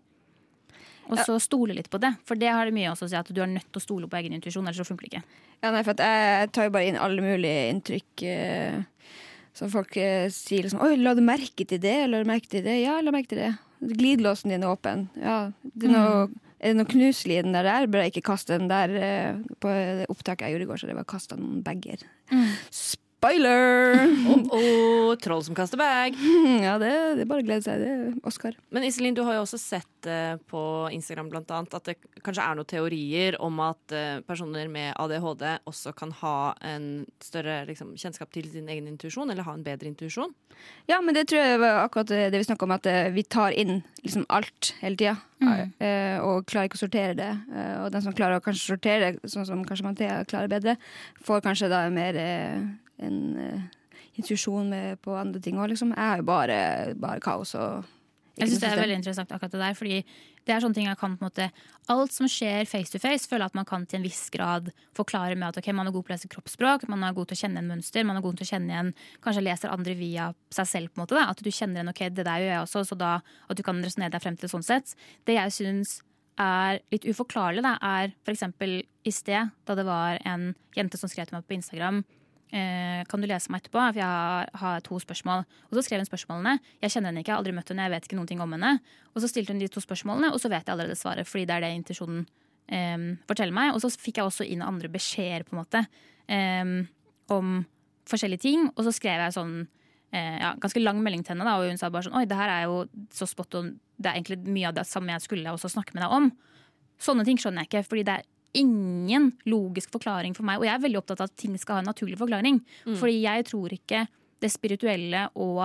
Og så stole litt på det. For det har det mye også å si at du er nødt til å stole på egen intuisjon, ellers så funker det ikke. Ja, nei, for jeg tar jo bare inn alle mulige inntrykk. eh, Så folk eh, sier liksom 'oi, la du merke til det', la du merke til det? Ja, la merke til det. Glidelåsen din er åpen. Ja, det er noe, er det noe knuselig i den der? der? Bør jeg ikke kaste den der eh, på opptaket jeg gjorde i går, så det var kasta noen bager. Spoiler! <laughs> Og, og troll som kaster bag. <laughs> ja, det, det er bare å glede seg. Det er Oscar. Men Iselin, du har jo også sett uh, på Instagram blant annet, at det kanskje er noen teorier om at uh, personer med ADHD også kan ha en større liksom, kjennskap til sin egen intuisjon, eller ha en bedre intuisjon. Ja, men det tror jeg var akkurat det vi snakka om, at uh, vi tar inn liksom alt hele tida. eh, Og klarer ikke å sortere det. Eh, Og den som klarer å kanskje sortere det, sånn som kanskje Mathea klarer bedre, får kanskje da mer eh, en uh, intuisjon på andre ting òg, liksom. Jeg er jo bare, bare kaos og Jeg synes det er veldig interessant akkurat det der, fordi det er sånne ting jeg kan på en måte Alt som skjer face to face, føler jeg at man kan til en viss grad forklare med at ok, man er god på å lese kroppsspråk, man er god til å kjenne en mønster, man er god til å kjenne igjen Kanskje leser andre via seg selv, på en måte. Da. At du kjenner igjen ok, det der gjør jeg også, så da at du kan resonnere deg frem til sånn sett. Det jeg syns er litt uforklarlig, da, er eksempel i sted, da det var en jente som skrev til meg på Instagram Eh, kan du lese meg etterpå? For jeg har, to spørsmål. Og så skrev hun spørsmålene. Jeg kjenner henne ikke, jeg har aldri møtt henne, jeg vet ikke noen ting om henne. Og så stilte hun de to spørsmålene, og så vet jeg allerede svaret, fordi det er det intensjonen eh, forteller meg. Og så fikk jeg også inn andre beskjeder, på en måte, eh, om forskjellige ting. Og så skrev jeg sånn eh, ja, ganske lang melding til henne, da, og hun sa bare sånn Oi, det her er jo så spot on. Det er egentlig mye av det samme jeg skulle også snakke med deg om. Sånne ting skjønner jeg ikke, fordi det er ingen logisk forklaring for meg. Og jeg er veldig opptatt av at ting skal ha en naturlig forklaring. Fordi jeg tror ikke det spirituelle og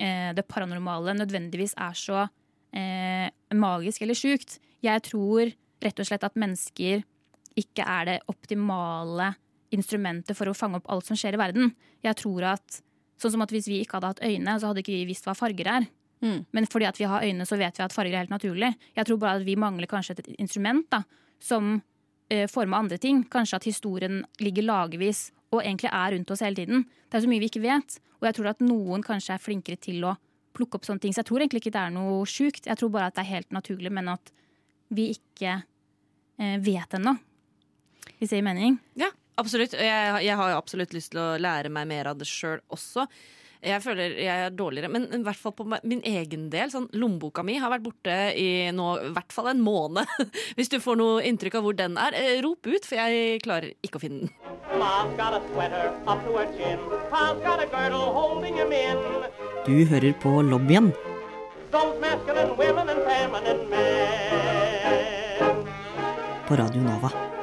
eh, det paranormale nødvendigvis er så eh, magisk eller sjukt. Jeg tror rett og slett at mennesker ikke er det optimale instrumentet for å fange opp alt som skjer i verden. Jeg tror at Sånn som at Hvis vi ikke hadde hatt øyne, så hadde ikke vi visst hva farger er. Mm. Men fordi at vi har øyne, så vet vi at farger er helt naturlig. Jeg tror bare at vi mangler kanskje et instrument da, som eh, former andre ting. Kanskje at historien ligger lagevis og egentlig er rundt oss hele tiden. Det er så mye vi ikke vet. Og jeg tror at noen kanskje er flinkere til å plukke opp sånne ting. Så jeg tror egentlig ikke det er noe sjukt. Jeg tror bare at det er helt naturlig, men at vi ikke eh, vet ennå. Hvis det gir mening? Ja, absolutt. Jeg, jeg har absolutt lyst til å lære meg mer av det sjøl også. Jeg føler jeg er dårligere, men i hvert fall på min egen del. Sånn, lommeboka mi har vært borte i nå i hvert fall en måned. <laughs> Hvis du får noe inntrykk av hvor den er, eh, rop ut, for jeg klarer ikke å finne den. Du hører på lobbyen på Radio Nova.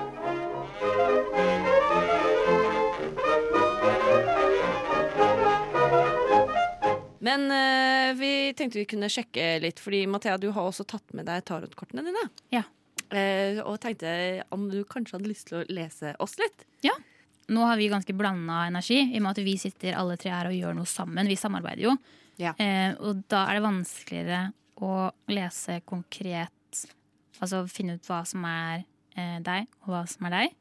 Men uh, vi tenkte vi kunne sjekke litt, fordi Mathea, du har også tatt med deg tarotkortene dine. Ja. Uh, og tenkte om du kanskje hadde lyst til å lese oss litt. Ja. Nå har vi ganske blanda energi, i og med at vi sitter alle tre her og gjør noe sammen. Vi samarbeider jo. Ja. Uh, og da er det vanskeligere å lese konkret Altså finne ut hva som er deg, og hva som er deg.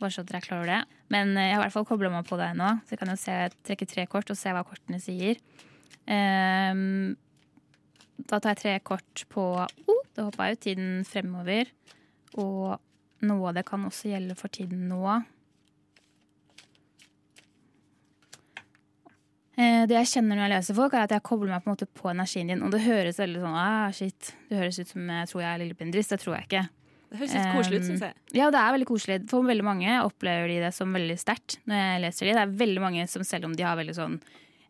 Bare så dere er klar over det. Men jeg har i hvert fall kobla meg på deg nå, så jeg kan jo se, trekke tre kort og se hva kortene sier. Ehm, da tar jeg tre kort på oh, Det hoppa ut tiden fremover. Og noe av det kan også gjelde for tiden nå. Eh, Det jeg kjenner når jeg leser folk, er at jeg kobler meg på en måte på energien din. Og det høres veldig sånn ah, shit. Det høres ut som jeg tror jeg er lillebindris. Det tror jeg ikke. Det høres litt koselig ut, Um, syns jeg. Ja, det er veldig koselig. For veldig mange opplever de det som veldig sterkt når jeg leser de. Det er veldig mange som selv om de har veldig sånn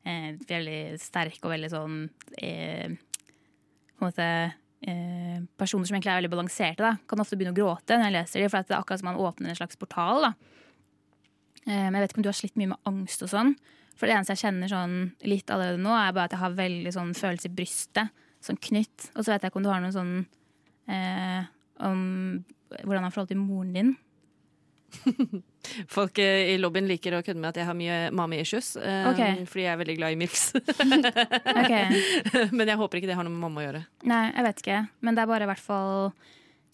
eh, veldig sterk og veldig sånn eh, på en måte eh, Personer som egentlig er veldig balanserte, da, kan ofte begynne å gråte når jeg leser dem, for det er akkurat som man åpner en slags portal. Eh, men jeg vet ikke om du har slitt mye med angst og sånn. For det eneste jeg kjenner sånn litt allerede nå, er bare at jeg har veldig sånn følelse i brystet. Sånn knytt. Og så vet jeg ikke om du har noe sånn eh, om hvordan han har forhold til moren din. <laughs> Folk eh, i lobbyen liker å kødde med at jeg har mye mommy issues. eh, Ok. Fordi jeg er veldig glad i milks. <laughs> <laughs> okay. Men jeg håper ikke det har noe med mamma å gjøre. Nei, jeg vet ikke. Men det er bare i hvert fall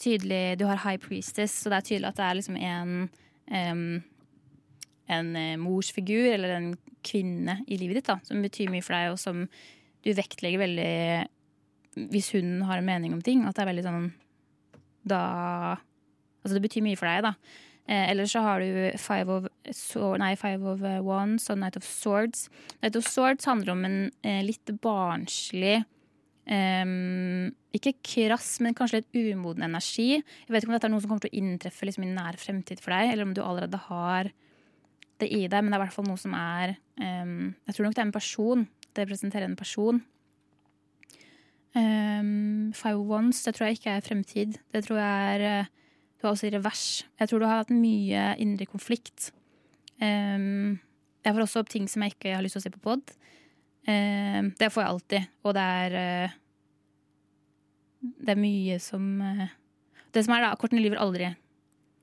tydelig Du har high priestess, så det er tydelig at det er liksom en um, En eh, morsfigur, eller en kvinne i livet ditt, da, som betyr mye for deg, og som du vektlegger veldig Hvis hun har en mening om ting, at det er veldig sånn Da Altså, det betyr mye for deg, da. Eh, eller så har du Five of, so, nei, five of eh, Wands og Night of Swords. Night of Swords handler om en eh, litt barnslig Um, Ikke krass, men kanskje litt umoden energi. Jeg vet ikke om dette er noe som kommer til å inntreffe liksom, i nær fremtid for deg, eller om du allerede har det i deg, men det er i hvert fall noe som er um, Jeg tror nok det er en person. Det representerer en person. Um, Five Ones, det tror jeg ikke er fremtid. Det tror jeg er eh, Du har også i revers. Jeg tror du har hatt mye indre konflikt. Um, jeg får også opp ting som jeg ikke har lyst til å si på pod. Um, det får jeg alltid. Og det er uh, Det er mye som uh, Det som er, da, kortene lyver aldri.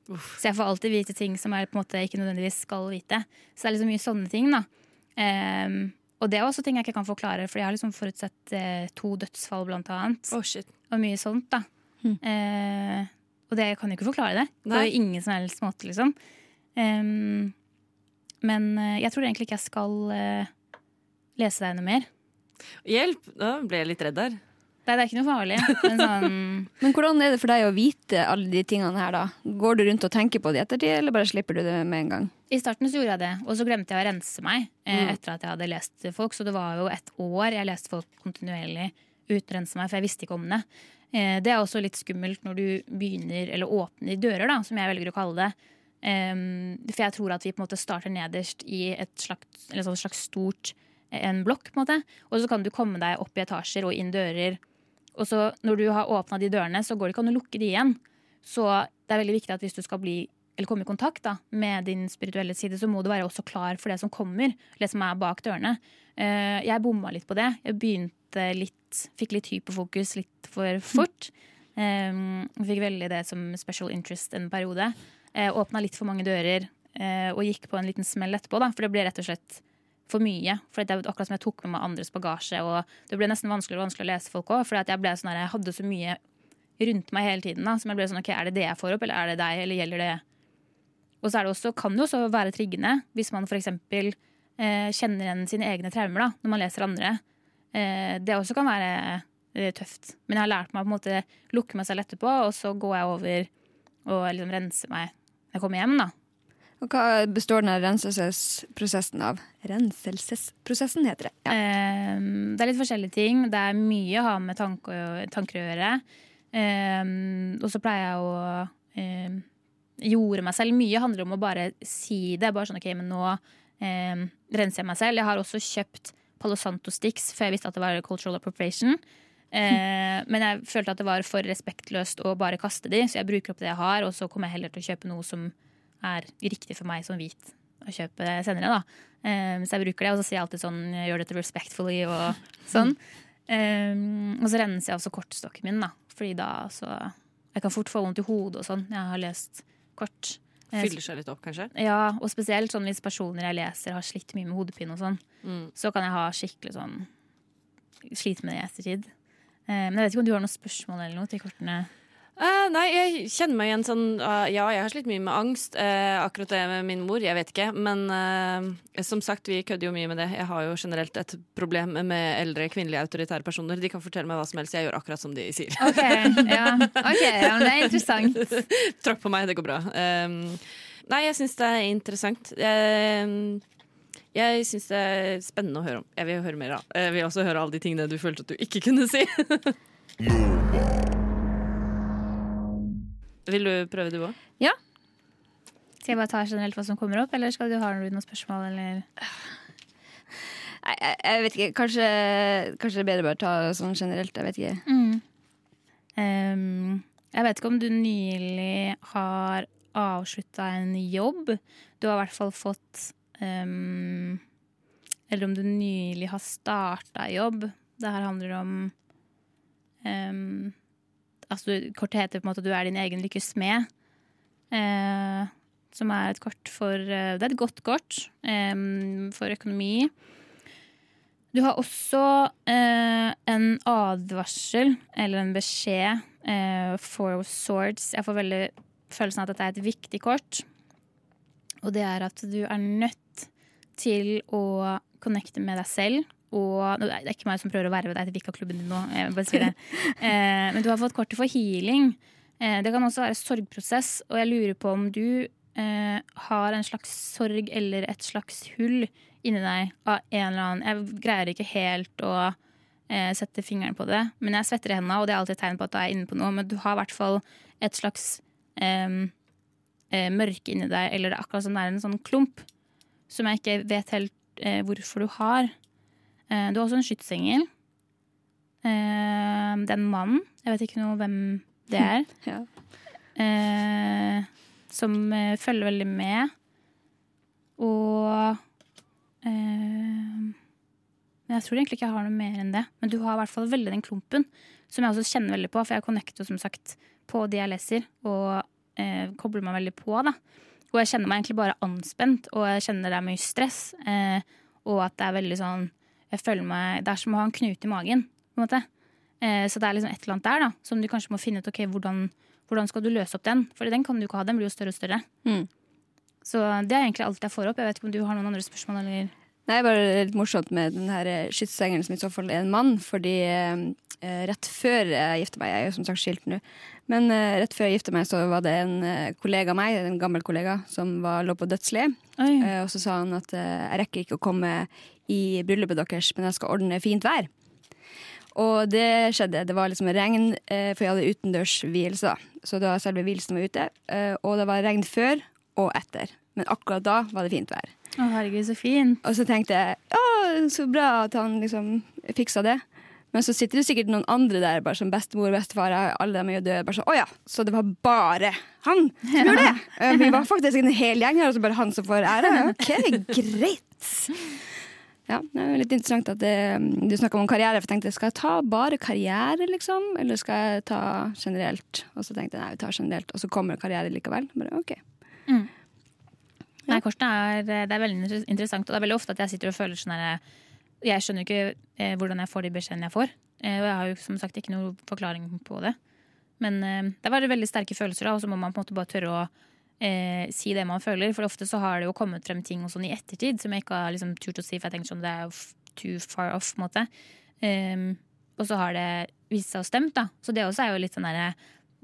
Så jeg får alltid vite ting som jeg på en måte ikke nødvendigvis skal vite. Så det er liksom mye sånne ting, da. Um, og det er også ting jeg ikke kan forklare, for jeg har liksom forutsett eh, to dødsfall, blant annet. Oh, shit. Og mye sånt, da. Eh, og det jeg kan jo ikke forklare det. På Nei. ingen som helst måte, liksom. Um, men eh, jeg tror egentlig ikke jeg skal uh, lese deg noe mer. Hjelp! Da ble jeg litt redd der. Nei, det er ikke noe farlig. Men sånn <laughs> Men hvordan er det for deg å vite alle de tingene her, da? Går du rundt og tenker på det i ettertid, eller bare slipper du det med en gang? I starten så gjorde jeg det, og så glemte jeg å rense meg eh, Mm. etter at jeg hadde lest folk. Så det var jo et år jeg leste folk kontinuerlig uten å rense meg, for jeg visste ikke om det. Eh, det er også litt skummelt når du begynner, eller åpner dører, da, som jeg velger å kalle det. For jeg tror at vi på en måte starter nederst i et slags, sånn slags stort en blokk, på en måte. Og så kan du komme deg opp i etasjer og inn dører. Og så når du har åpna de dørene, så går det ikke an å lukke de igjen. Så det er veldig viktig at hvis du skal bli eller komme i kontakt da, med din spirituelle side, så må du være også klar for det som kommer. Det som er bak dørene. Eh, jeg bomma litt på det. Jeg begynte litt, fikk litt hyperfokus litt for fort. Um, fikk veldig det som special interest en periode. Uh, Åpna litt for mange dører uh, og gikk på en liten smell etterpå. Da, for det ble rett og slett for mye. For det er akkurat som jeg tok med meg andres bagasje. Og det ble nesten vanskeligere og vanskeligere å lese folk òg. For jeg, sånn jeg hadde så mye rundt meg hele tiden. Da, som jeg ble sånn, ok, Er det det jeg får opp, eller er det deg, eller gjelder det Og så er det også, kan det også være triggende hvis man for Eh, kjenner igjen sine egne traumer da, når man leser andre. Eh, det også kan være eh, tøft. Men jeg har lært meg å på en måte lukke meg selv etterpå, og så går jeg over og liksom renser meg når jeg kommer hjem. da. Og hva består den renselsesprosessen av? Renselsesprosessen heter det. Ja. Det er litt forskjellige ting. Det er mye å ha med tanke tanker å gjøre. Og så pleier jeg å jorde meg selv. Mye handler om å bare si det. Bare sånn, ok, men nå ehm, renser jeg meg selv. Jeg har også kjøpt Palo Santo Sticks før jeg visste at det var cultural appropriation. Eh, men jeg følte at det var for respektløst å bare kaste de, så jeg bruker opp det jeg har, og så kommer jeg heller til å kjøpe noe som er riktig for meg som hvit å kjøpe senere. da. Eh, så jeg bruker det, og så sier jeg alltid sånn jeg gjør dette respectfully og sånn. Eh, og så renser jeg også kortstokken min, da. Fordi da så Jeg kan fort få vondt i hodet og sånn. Jeg har lest kort. Fyller seg litt opp, kanskje? ja, og spesielt sånn hvis personer jeg leser har slitt mye med hodepine og sånn, Mm. så kan jeg ha skikkelig sånn Slite med det i ettertid. Eh, men jeg vet ikke om du har noen spørsmål eller noe til kortene? Eh, nei, jeg kjenner meg igjen sånn uh, Ja, jeg har slitt mye med angst. Uh, akkurat det med min mor, jeg vet ikke. Men som sagt, vi kødder jo mye med det. Jeg har jo generelt et problem med eldre kvinnelige autoritære personer. De kan fortelle meg hva som helst. Jeg gjør akkurat som de sier. Ok, ja, okay, ja men det er interessant. <laughs> Tråkk på meg, det går bra. Um, nei, jeg syns det er interessant. Jeg, jeg syns det er spennende å høre om. Jeg vil høre mer av. Jeg vil også høre alle de tingene du følte at du ikke kunne si. <laughs> vil du prøve, du òg? Skal jeg bare ta generelt hva som kommer opp, eller skal du ha noen spørsmål? Eller? Nei, jeg, jeg vet ikke. Kanskje, kanskje det er bedre bare å ta sånn generelt. Jeg vet ikke. Ehm, jeg vet ikke om du nylig har avslutta en jobb. Du har i hvert fall fått um, Eller om du nylig har starta jobb. Det her handler om ehm, altså, Kortet heter på en måte du er din egen lykkes smed. Eh, som er et kort for eh, Det er et godt kort eh, for økonomi. Du har også eh, en advarsel, eller en beskjed, eh, for swords. Jeg får veldig følelsen av at dette er et viktig kort. Og det er at du er nødt til å connecte med deg selv. Og Det er ikke meg som prøver å verve deg til Vika-klubben din nå. Jeg bare sier det. <laughs> Eh, men du har fått kortet for healing. Eh, det kan også være sorgprosess, og jeg lurer på om du eh, har en slags sorg eller et slags hull inni deg av en eller annen Jeg greier ikke helt å eh, sette fingeren på det, men jeg svetter i hendene, og det er alltid et tegn på at du er inne på noe. Men du har i hvert fall et slags eh, mørke inni deg, eller det er akkurat som det er en sånn klump som jeg ikke vet helt eh, hvorfor du har. Eh, du har også en skytsengel. Eh, en mann. Jeg vet ikke noe hvem det er. <laughs> Ja. Eh, som eh, følger veldig med. Og eh, Men jeg tror egentlig ikke jeg har noe mer enn det. Men du har i hvert fall veldig den klumpen, som jeg også kjenner veldig på. For jeg connecter som sagt på det jeg leser, og eh, kobler meg veldig på. da. Og jeg kjenner meg egentlig bare anspent, og jeg kjenner det er mye stress. Eh, og at det er veldig sånn jeg føler meg, Det er som å ha en knute i magen. på en måte. Eh, så det er liksom et eller annet der da, som du kanskje må finne ut ok, hvordan, hvordan skal du løse opp den. For den kan du ikke ha, den blir jo større og større. Mm. Så det er egentlig alt jeg får opp. Jeg vet ikke om du har noen andre spørsmål? eller... Nei, bare litt morsomt med den her eh, skytsengelen som i så fall er en mann. Fordi eh, rett før jeg gifta meg, jeg er jo som sagt skilt nå, men eh, rett før jeg gifta meg, så var det en eh, kollega av meg, en gammel kollega, som var, lå på dødsleiet. Eh, og så sa han at eh, jeg rekker ikke å komme i bryllupet deres, men jeg skal ordne fint vær. Og det skjedde. Det var liksom regn, eh, for jeg hadde utendørsvielse. Så da selve vielsen var ute. Eh, og det var regn før og etter. Men akkurat da var det fint vær. Å, herregud, så fint. Og så tenkte jeg å, så bra at han liksom fiksa det. Men så sitter det sikkert noen andre der, bare som bestemor bestefar. Alle dem er jo døde. Bare sånn, å ja, så det var bare han som gjorde det! <laughs> Eh, Vi var faktisk en hel gjeng her, og så bare han som får ære. OK, greit. Ja, det er litt interessant at det, du snakker om karriere. For jeg tenkte, skal jeg ta bare karriere, liksom? Eller skal jeg ta generelt? Og så tenkte jeg nei, vi tar generelt. Og så kommer karriere likevel. Bare OK. Nei, Korsten er, det er veldig interessant, og det er veldig ofte at jeg sitter og føler sånn her Jeg skjønner ikke eh, hvordan jeg får de beskjedene jeg får. Eh, og jeg har jo som sagt ikke noen forklaring på det. Men eh, det var veldig sterke følelser, da, og så må man på en måte bare tørre å eh, si det man føler. For ofte så har det jo kommet frem ting og sånn i ettertid som jeg ikke har liksom turt å si, for jeg tenker sånn det er jo too far off. på måte. Um, og så har det vist seg å stemt, da. Så det også er jo litt sånn derre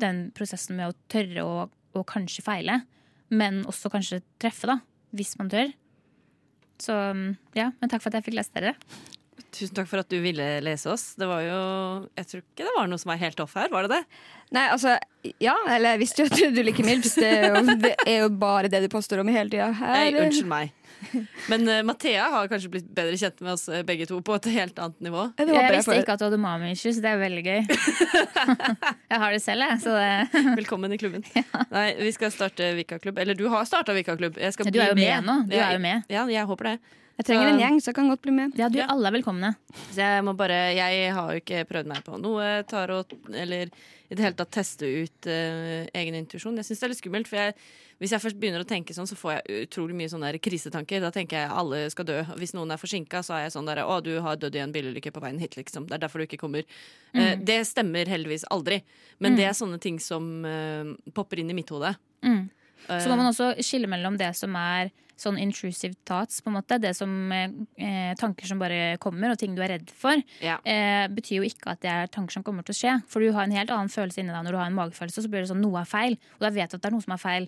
den prosessen med å tørre å, å kanskje feile, men også kanskje treffe, da. Hvis man tør. Så ja, men takk for at jeg fikk lest dere. Tusen takk for at du ville lese oss. Det var jo Jeg tror ikke det var noe som var helt off her, var det det? Nei, altså, ja, eller jeg visste jo at du liker Milps. Det, er jo- det er jo bare det du påstår om hele tida. Nei, unnskyld meg. Men uh, Mathea har kanskje blitt bedre kjent med oss eh, begge to på et helt annet nivå. Jeg jeg visste ikke at du hadde mami issues, det er veldig gøy. <laughs> jeg har det selv, jeg. Så det, Velkommen i klubben. Nei, Vi skal starte Vika-klubb. Eller du har starta Vika-klubb. Jeg skal du er jo med, med nå. Du Jeg- er jo med. Ja, jeg håper det. Jeg trenger en gjeng, så jeg kan godt bli med. Ja, du, Ja. alle er velkomne. Så jeg må bare Jeg har jo ikke prøvd meg på noe tarot, eller i det hele tatt teste ut uh, egen intuisjon. Jeg syns det er litt skummelt, for jeg, hvis jeg først begynner å tenke sånn, så får jeg utrolig mye sånne der krisetanker. Da tenker jeg alle skal dø. Hvis noen er forsinka, så er jeg sånn der Å, du har dødd i en bilulykke på veien hit, liksom. Det er derfor du ikke kommer. Eh, det stemmer heldigvis aldri. Men det er sånne ting som uh, popper inn i mitt hode. Mm. Så må man også skille mellom det som er sånn intrusive thoughts, på en måte. Det som eh, tanker som bare kommer, og ting du er redd for. ja. Eh, betyr jo ikke at det er tanker som kommer til å skje. For du har en helt annen følelse inni deg når du har en magefølelse, så blir det sånn noe er feil. Og da vet du at det er noe som er feil.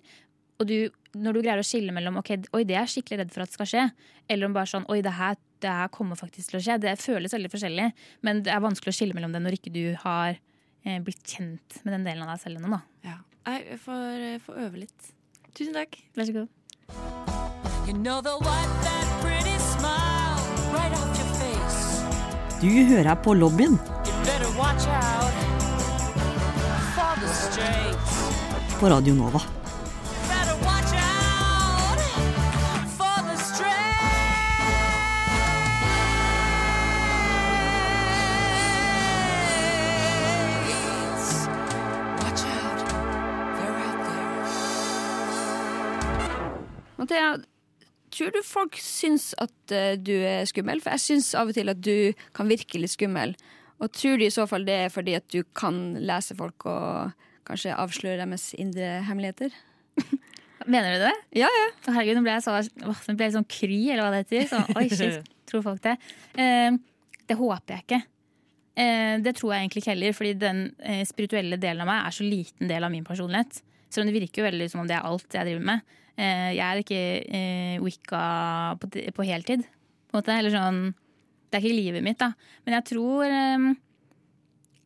Og du, når du greier å skille mellom ok, oi, det er jeg skikkelig redd for at det skal skje, eller om bare sånn oi, det her, det her kommer faktisk til å skje. Det føles veldig forskjellig, men det er vanskelig å skille mellom det når ikke du har eh, blitt kjent med den delen av deg selv ennå. da. ja. Jeg får, jeg får øve litt. Tusen takk. Vær så god. Du hører på lobbyen You better watch out for the strays. på Radio Nova. Better tror du folk syns at eh, du er skummel? For jeg syns av og til at du kan virke litt skummel. Og tror du i så fall det er fordi at du kan lese folk og kanskje avsløre deres indre hemmeligheter? <laughs> Mener du det? Ja, ja. Å, Herregud, nå ble jeg så, åh, nå ble jeg sånn kry, eller hva det heter. Så, oi, <laughs> shit, tror folk det? Eh, det håper jeg ikke. Eh, det tror jeg egentlig ikke heller, fordi den eh, spirituelle delen av meg er så liten del av min personlighet. Selv om det virker jo veldig som om det er alt jeg driver med. Eh, jeg er ikke eh, wicca på, på heltid, på måte. Eller sånn Det er ikke livet mitt, da. Men jeg tror eh,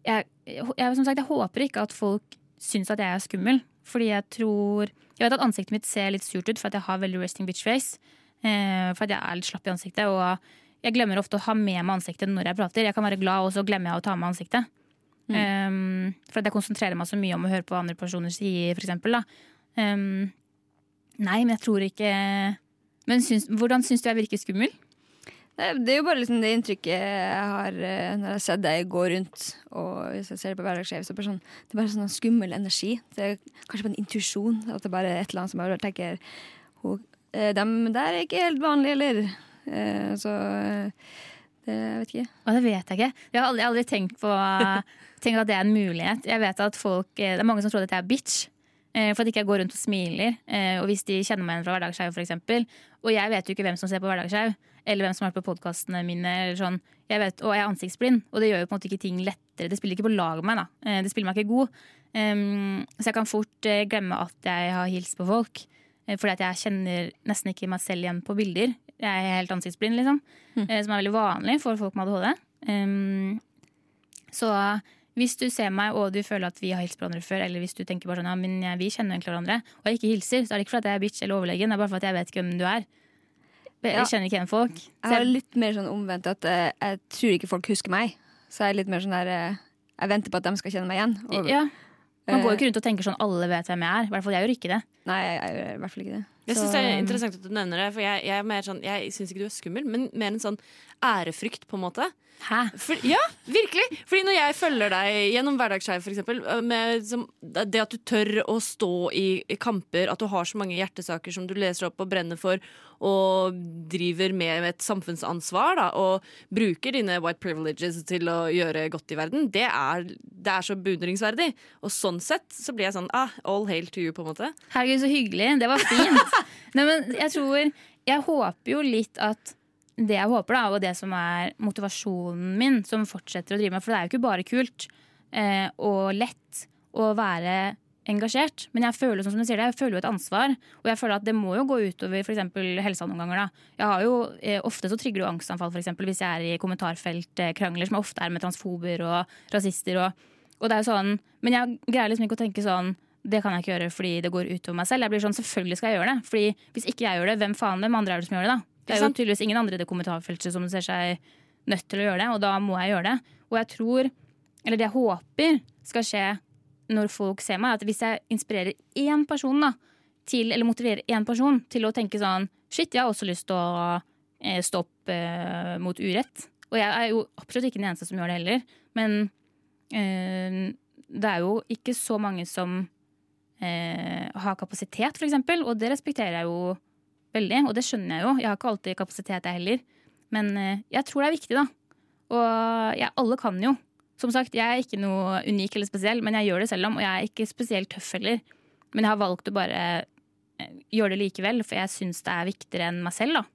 jeg, jeg, Som sagt, jeg håper ikke at folk syns at jeg er skummel. Fordi jeg tror Jeg vet at ansiktet mitt ser litt surt ut for at jeg har veldig resting bitch face. Eh, for at jeg er litt slapp i ansiktet. Og jeg glemmer ofte å ha med meg ansiktet når jeg prater. Jeg kan være glad, og så glemmer jeg å ta med ansiktet. Mm. Um, for at jeg konsentrerer meg så mye om å høre på hva andre personer sier. Da. Um, nei, men jeg tror ikke Men syns, hvordan syns du jeg virker skummel? Det er jo bare liksom det inntrykket jeg har eh, når jeg har sett deg gå rundt. Og hvis jeg ser det på Hverdagsskjev, så er det bare sånn, det er bare sånn skummel energi. Det er kanskje bare en intuisjon. At det bare er et eller annet som jeg bare tenker «Ho, eh, Dem der er ikke helt vanlige, eller? Eh, Så det vet jeg ikke. Og det vet jeg ikke. Jeg har aldri, aldri tenkt på <laughs> tenkt at det er en mulighet. Jeg vet at folk, Det er mange som tror at jeg er bitch. Eh, For at ikke jeg går rundt og smiler. eh, Og hvis de kjenner meg igjen fra Hverdagsskjau, f.eks. Og jeg vet jo ikke hvem som ser på Hverdagsskjau, eller hvem som har vært på podkastene mine. Eller sånn. jeg vet, og jeg er ansiktsblind, og det gjør jo på en måte ikke ting lettere. Det spiller ikke på lag med meg. da. Eh, Det spiller meg ikke god. Så jeg kan fort glemme at jeg har hilst på folk. Fordi at jeg kjenner nesten ikke meg selv igjen på bilder. Jeg er helt ansiktsblind, liksom. Mm. Som er veldig vanlig for folk med ADHD. Så hvis du ser meg og du føler at vi har hilst på hverandre før, eller hvis du tenker bare sånn, ja, men vi kjenner egentlig hverandre, og jeg ikke hilser, så er det ikke fordi jeg er bitch eller overlegen, det er bare fordi jeg vet ikke hvem du er. Jeg Ja. kjenner ikke igjen folk. Så Jeg har litt mer sånn omvendt at uh, jeg tror ikke folk husker meg. Så jeg er litt mer sånn der uh, Jeg venter på at de skal kjenne meg igjen. Og, ja. Man går jo eh, ikke rundt og tenker sånn alle vet hvem jeg er. I hvert fall jeg gjør ikke det. Nei, jeg, gjør i hvert fall ikke det. Jeg syns det er interessant at du nevner det, for jeg, jeg sånn Jeg syns ikke du er skummel, men mer en sånn ærefrykt, på en måte. Hæ? For, ja, virkelig! Fordi når jeg følger deg gjennom med som, det at du tør å stå i, i kamper, at du har så mange hjertesaker som du leser opp og brenner for, og driver med et samfunnsansvar, da, og bruker dine white privileges til å gjøre godt i verden, det er, det er så beundringsverdig. Og sånn sett så blir jeg sånn ah, all hail to you, på en måte. Herregud, så hyggelig. Det var fint. <laughs> Nei, men jeg tror Jeg håper jo litt at det jeg håper, da, og det som er motivasjonen min, som fortsetter å drive med For det er jo ikke bare kult eh, og lett å være engasjert. Men jeg føler som du sier det, jeg føler jo et ansvar. Og jeg føler at det må jo gå utover f.eks. helsa noen ganger. da. Jeg har jo, eh, Ofte så trigger det jo angstanfall for eksempel, hvis jeg er i kommentarfeltkrangler, som jeg ofte er med transfober og rasister. Og, og det er jo sånn, Men jeg greier liksom ikke å tenke sånn det kan jeg ikke gjøre fordi det går utover meg selv. Jeg blir sånn, Selvfølgelig skal jeg gjøre det. Fordi Hvis ikke jeg gjør det, hvem faen hvem andre er det som gjør det? da? Det er jo tydeligvis ingen andre i det kommentarfeltet som ser seg nødt til å gjøre det, og da må jeg gjøre det. Og jeg tror, eller det jeg håper skal skje når folk ser meg, at hvis jeg inspirerer én person da, til, eller motiverer én person til å tenke sånn Shit, jeg har også lyst til å eh, stå opp eh, mot urett. Og jeg er jo absolutt ikke den eneste som gjør det heller. Men eh, det er jo ikke så mange som eh, har kapasitet, for eksempel. Og det respekterer jeg jo veldig, og det skjønner jeg jo. Jeg har ikke alltid kapasitet, jeg heller. Men eh, jeg tror det er viktig, da. Og jeg, alle kan jo. Som sagt, jeg er ikke noe unik eller spesiell, men jeg gjør det selv om, og jeg er ikke spesielt tøff heller. Men jeg har valgt å bare eh, gjøre det likevel, for jeg syns det er viktigere enn meg selv, da.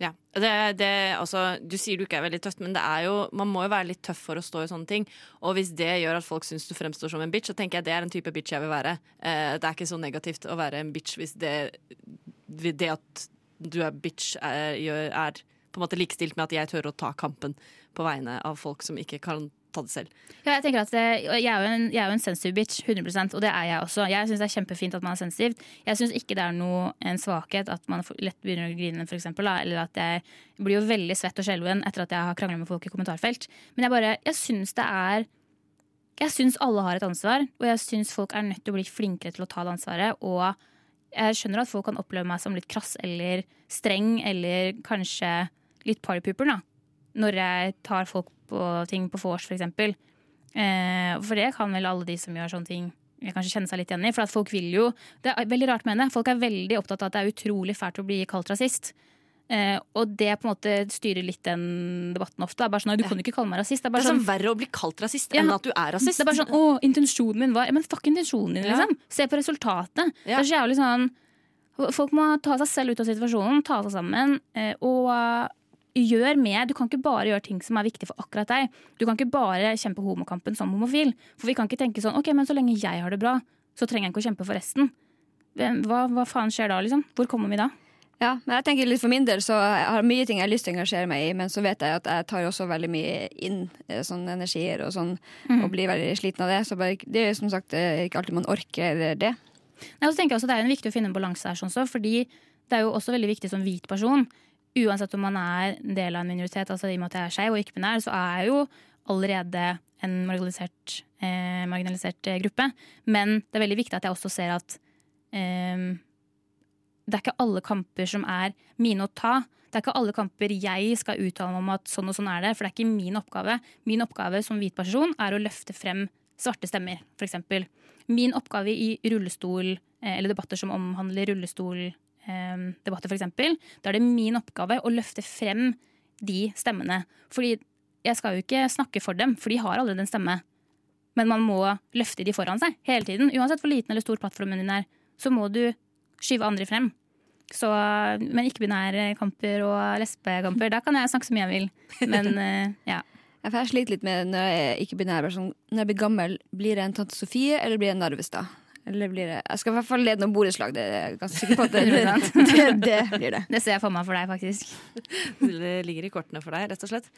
Ja, det, det, altså, Du sier du ikke er veldig tøff, men det er jo, man må jo være litt tøff for å stå i sånne ting. Og hvis det gjør at folk syns du fremstår som en bitch, så tenker jeg det er en type bitch jeg vil være. Eh, det er ikke så negativt å være en bitch hvis det, det at du er bitch er, er på en måte likestilt med at jeg tør å ta kampen på vegne av folk som ikke kan ta det selv. Ja, jeg at det, jeg, er jo en, jeg er jo en sensitiv bitch, 100% og det er jeg også. Jeg syns det er kjempefint at man er sensitiv. Jeg syns ikke det er noe en svakhet at man lett begynner å grine, for eksempel, da, eller at jeg blir jo veldig svett og skjelven etter at jeg har krangla med folk i kommentarfelt. Men jeg bare, jeg syns det er Jeg syns alle har et ansvar, og jeg syns folk er nødt til å bli flinkere til å ta det ansvaret. Og jeg skjønner at folk kan oppleve meg som litt krass eller streng eller kanskje litt partypooper. Når jeg tar folk på ting på vors, for eksempel. Eh, for det kan vel alle de som gjør sånne ting, kanskje kjenne seg litt igjen i. For at folk vil jo Det er veldig rart med det. Folk er veldig opptatt av at det er utrolig fælt å bli kalt rasist. Eh, og det på en måte styrer litt den debatten ofte. Det er bare sånn, Du kan jo ikke kalle meg rasist. Det er Det er sånn, sånn verre å bli kalt rasist Ja. enn at du er rasist. det er bare sånn, å, intensjonen min var ja, Men fuck intensjonen din, Ja. liksom. Se på resultatet. Det er så jævlig sånn Folk må ta seg selv ut av situasjonen, ta seg sammen eh, og uh, gjør mer. Du kan ikke bare gjøre ting som er viktig for akkurat deg. Du kan ikke bare kjempe homokampen som homofil. For vi kan ikke tenke sånn OK, men så lenge jeg har det bra, så trenger jeg ikke å kjempe for resten. Hva, hva faen skjer da, liksom? Hvor kommer vi da? Ja, men jeg tenker litt for min del så jeg har mye ting jeg har lyst til å engasjere meg i, men så vet jeg at jeg tar også veldig mye inn sånne energier og sånn, mm. og blir veldig sliten av det. Så bare, det er som sagt eh, ikke alltid man orker det. Nei, og så tenker jeg også Det er jo viktig å finne en balanse her, sånn så, fordi det er jo også veldig viktig som hvit person. Uansett om man er en del av en minoritet, altså i og med at jeg er skeiv og ikke-binær, så er jeg jo allerede en marginalisert, eh, marginalisert eh, gruppe. Men det er veldig viktig at jeg også ser at eh, det er ikke alle kamper som er mine å ta. Det er ikke alle kamper jeg skal uttale meg om at sånn og sånn er det, for det er ikke min oppgave. Min oppgave som hvit person er å løfte frem svarte stemmer, f.eks. Min oppgave i rullestol, eh, eller debatter som omhandler rullestoldebatter, f.eks., da er det min oppgave å løfte frem de stemmene. Fordi jeg skal jo ikke snakke for dem, for de har allerede en stemme. Men man må løfte de foran seg hele tiden. Uansett hvor liten eller stor plattformen din er, så må du skyve andre frem. Så, men ikke-binære kamper og lesbekamper, da kan jeg snakke så mye jeg vil. Men <laughs> eh, ja. Jeg får slite litt med når jeg er ikke binær. Sånn, når jeg blir gammel, blir jeg en tante Sofie eller blir jeg en Narvestad? Eller blir det jeg skal i hvert fall lede noen borettslag, det er jeg ganske sikker på. at <laughs> det, det, <laughs> det, det blir det. Det ser jeg for meg for deg, faktisk. <laughs> Det ligger i kortene for deg, rett og slett.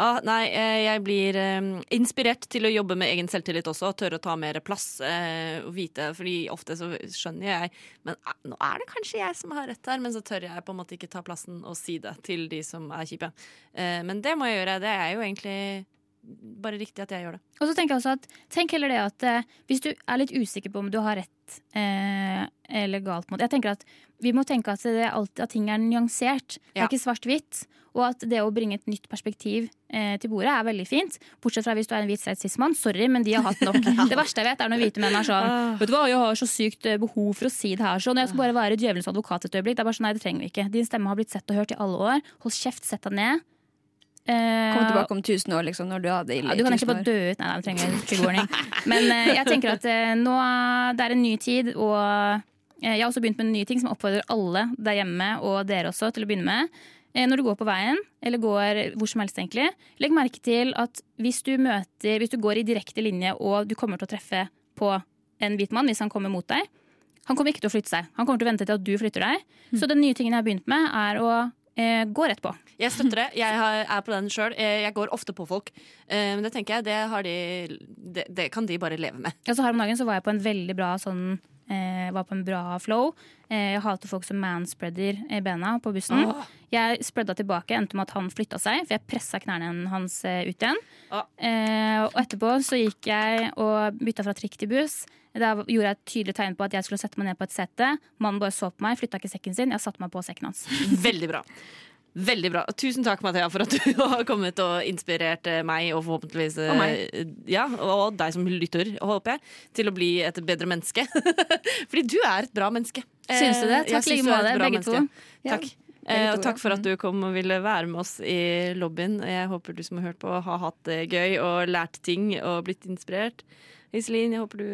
Ah, nei, eh, jeg blir eh, inspirert til å jobbe med egen selvtillit også, og tørre å ta mer plass eh, og vite, fordi ofte så skjønner jeg Men ah, nå er det kanskje jeg som har rett her, men så tør jeg på en måte ikke ta plassen og si det til de som er kjipe. Eh, men det må jeg gjøre. Det er jo egentlig bare riktig at jeg gjør det. Og så tenker jeg også at Tenk heller det at eh, hvis du er litt usikker på om du har rett eh, eller galt måte. Jeg tenker at Vi må tenke at, det er alltid, at ting er nyansert. Det er ikke svart-hvitt. Og at det å bringe et nytt perspektiv eh, til bordet er veldig fint. Bortsett fra hvis du er en hvit cis-mann. Sorry, men de har hatt nok. <laughs> Det verste jeg vet, er når hvite menn er sånn Vet du hva, jeg har så sykt eh, behov for å si det her sånn. Jeg skal bare være djevelens advokat et øyeblikk. Det er bare sånn, nei, det trenger vi ikke. Din stemme har blitt sett og hørt i alle år. Hold kjeft, sett deg ned. Eh, Kom tilbake om tusen år, liksom, når du har det ille ja, du kan ikke bare dø ut. Nei, nei, du trenger <laughs> warning. Men eh, jeg tenker at eh, nå det er en ny tid, og eh, jeg har også begynt med en ny ting som oppfordrer alle der hjemme og dere også til å begynne med. Eh, når du går på veien, eller går hvor som helst, egentlig, legg merke til at hvis du møter Hvis du går i direkte linje og du kommer til å treffe på en hvit mann hvis han kommer mot deg, han kommer ikke til å flytte seg. Han kommer til å vente til at du flytter deg. Så den nye tingen jeg har begynt med, er å eh, gå rett på. Jeg støtter det. Jeg har, er på den sjøl. Jeg går ofte på folk. Eh, Men det tenker jeg, det, har de, det, det kan de bare leve med. Altså, her om dagen så var jeg på en veldig bra sånn eh, Var på en bra flow. Eh, jeg hater folk som manspreader i bena på bussen. Jeg spredda tilbake, endte med at han flytta seg, for jeg pressa knærne hans eh, ut igjen. Oh. Eh, og etterpå så gikk jeg og bytta fra trikk til buss. Da gjorde jeg et tydelig tegn på at jeg skulle sette meg ned på et sete. Mannen bare så på meg, flytta ikke sekken sin. Jeg satte meg på sekken hans. Veldig bra. Veldig bra. Tusen takk, Mathea, for at du <laughs> har kommet og inspirert eh, meg, og forhåpentligvis eh, Og meg. Ja, og deg som lytter, håper jeg, til å bli et bedre menneske. <laughs> Fordi du er et bra menneske. Syns du det? Eh, Takk i like er måte, bra begge to. menneske. Ja, Takk. Eh, og takk for at du kom og ville være med oss i lobbyen. Jeg håper du som har hørt på, har hatt det gøy og lært ting og blitt inspirert. Iselin, jeg håper du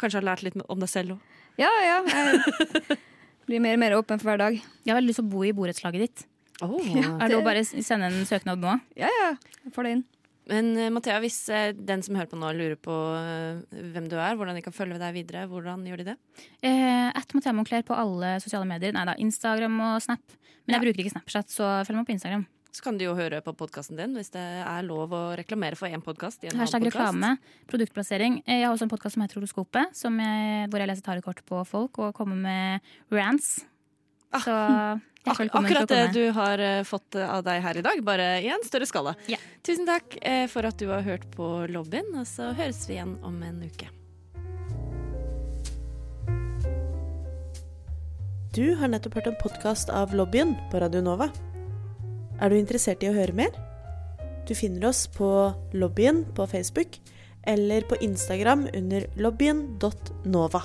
kanskje har lært litt om deg selv òg. Ja, ja. Jeg <laughs> blir mer og mer åpen for hver dag. Jeg har veldig lyst til å bo i borettslaget ditt. Er det lov å bare sende en søknad nå? Ja, ja. Får det inn. Men eh, Mathea, hvis eh, den som hører på nå lurer på eh, hvem du er, hvordan de kan følge deg videre, hvordan gjør de det? Eh, At Mathea Moncler på alle sosiale medier. Nei da, Instagram og Snap. Men jeg bruker ikke Snapchat, så følg meg på Instagram. Så kan du jo høre på podkasten din hvis det er lov å reklamere for én podkast. Hashtag reklame, produktplassering. Jeg har også en podkast som heter Horoskopet, hvor jeg leser tarotkort på folk og kommer med rants. Så <laughs> Ak akkurat det du har eh, fått av deg her i dag, bare i en større skala. Ja. Tusen takk eh, for at du har hørt på lobbyen, og så høres vi igjen om en uke. Du har nettopp hørt en podkast av Lobbyen på Radio Nova. Er du interessert i å høre mer? Du finner oss på Lobbyen på Facebook eller på Instagram under lobbyen.nova.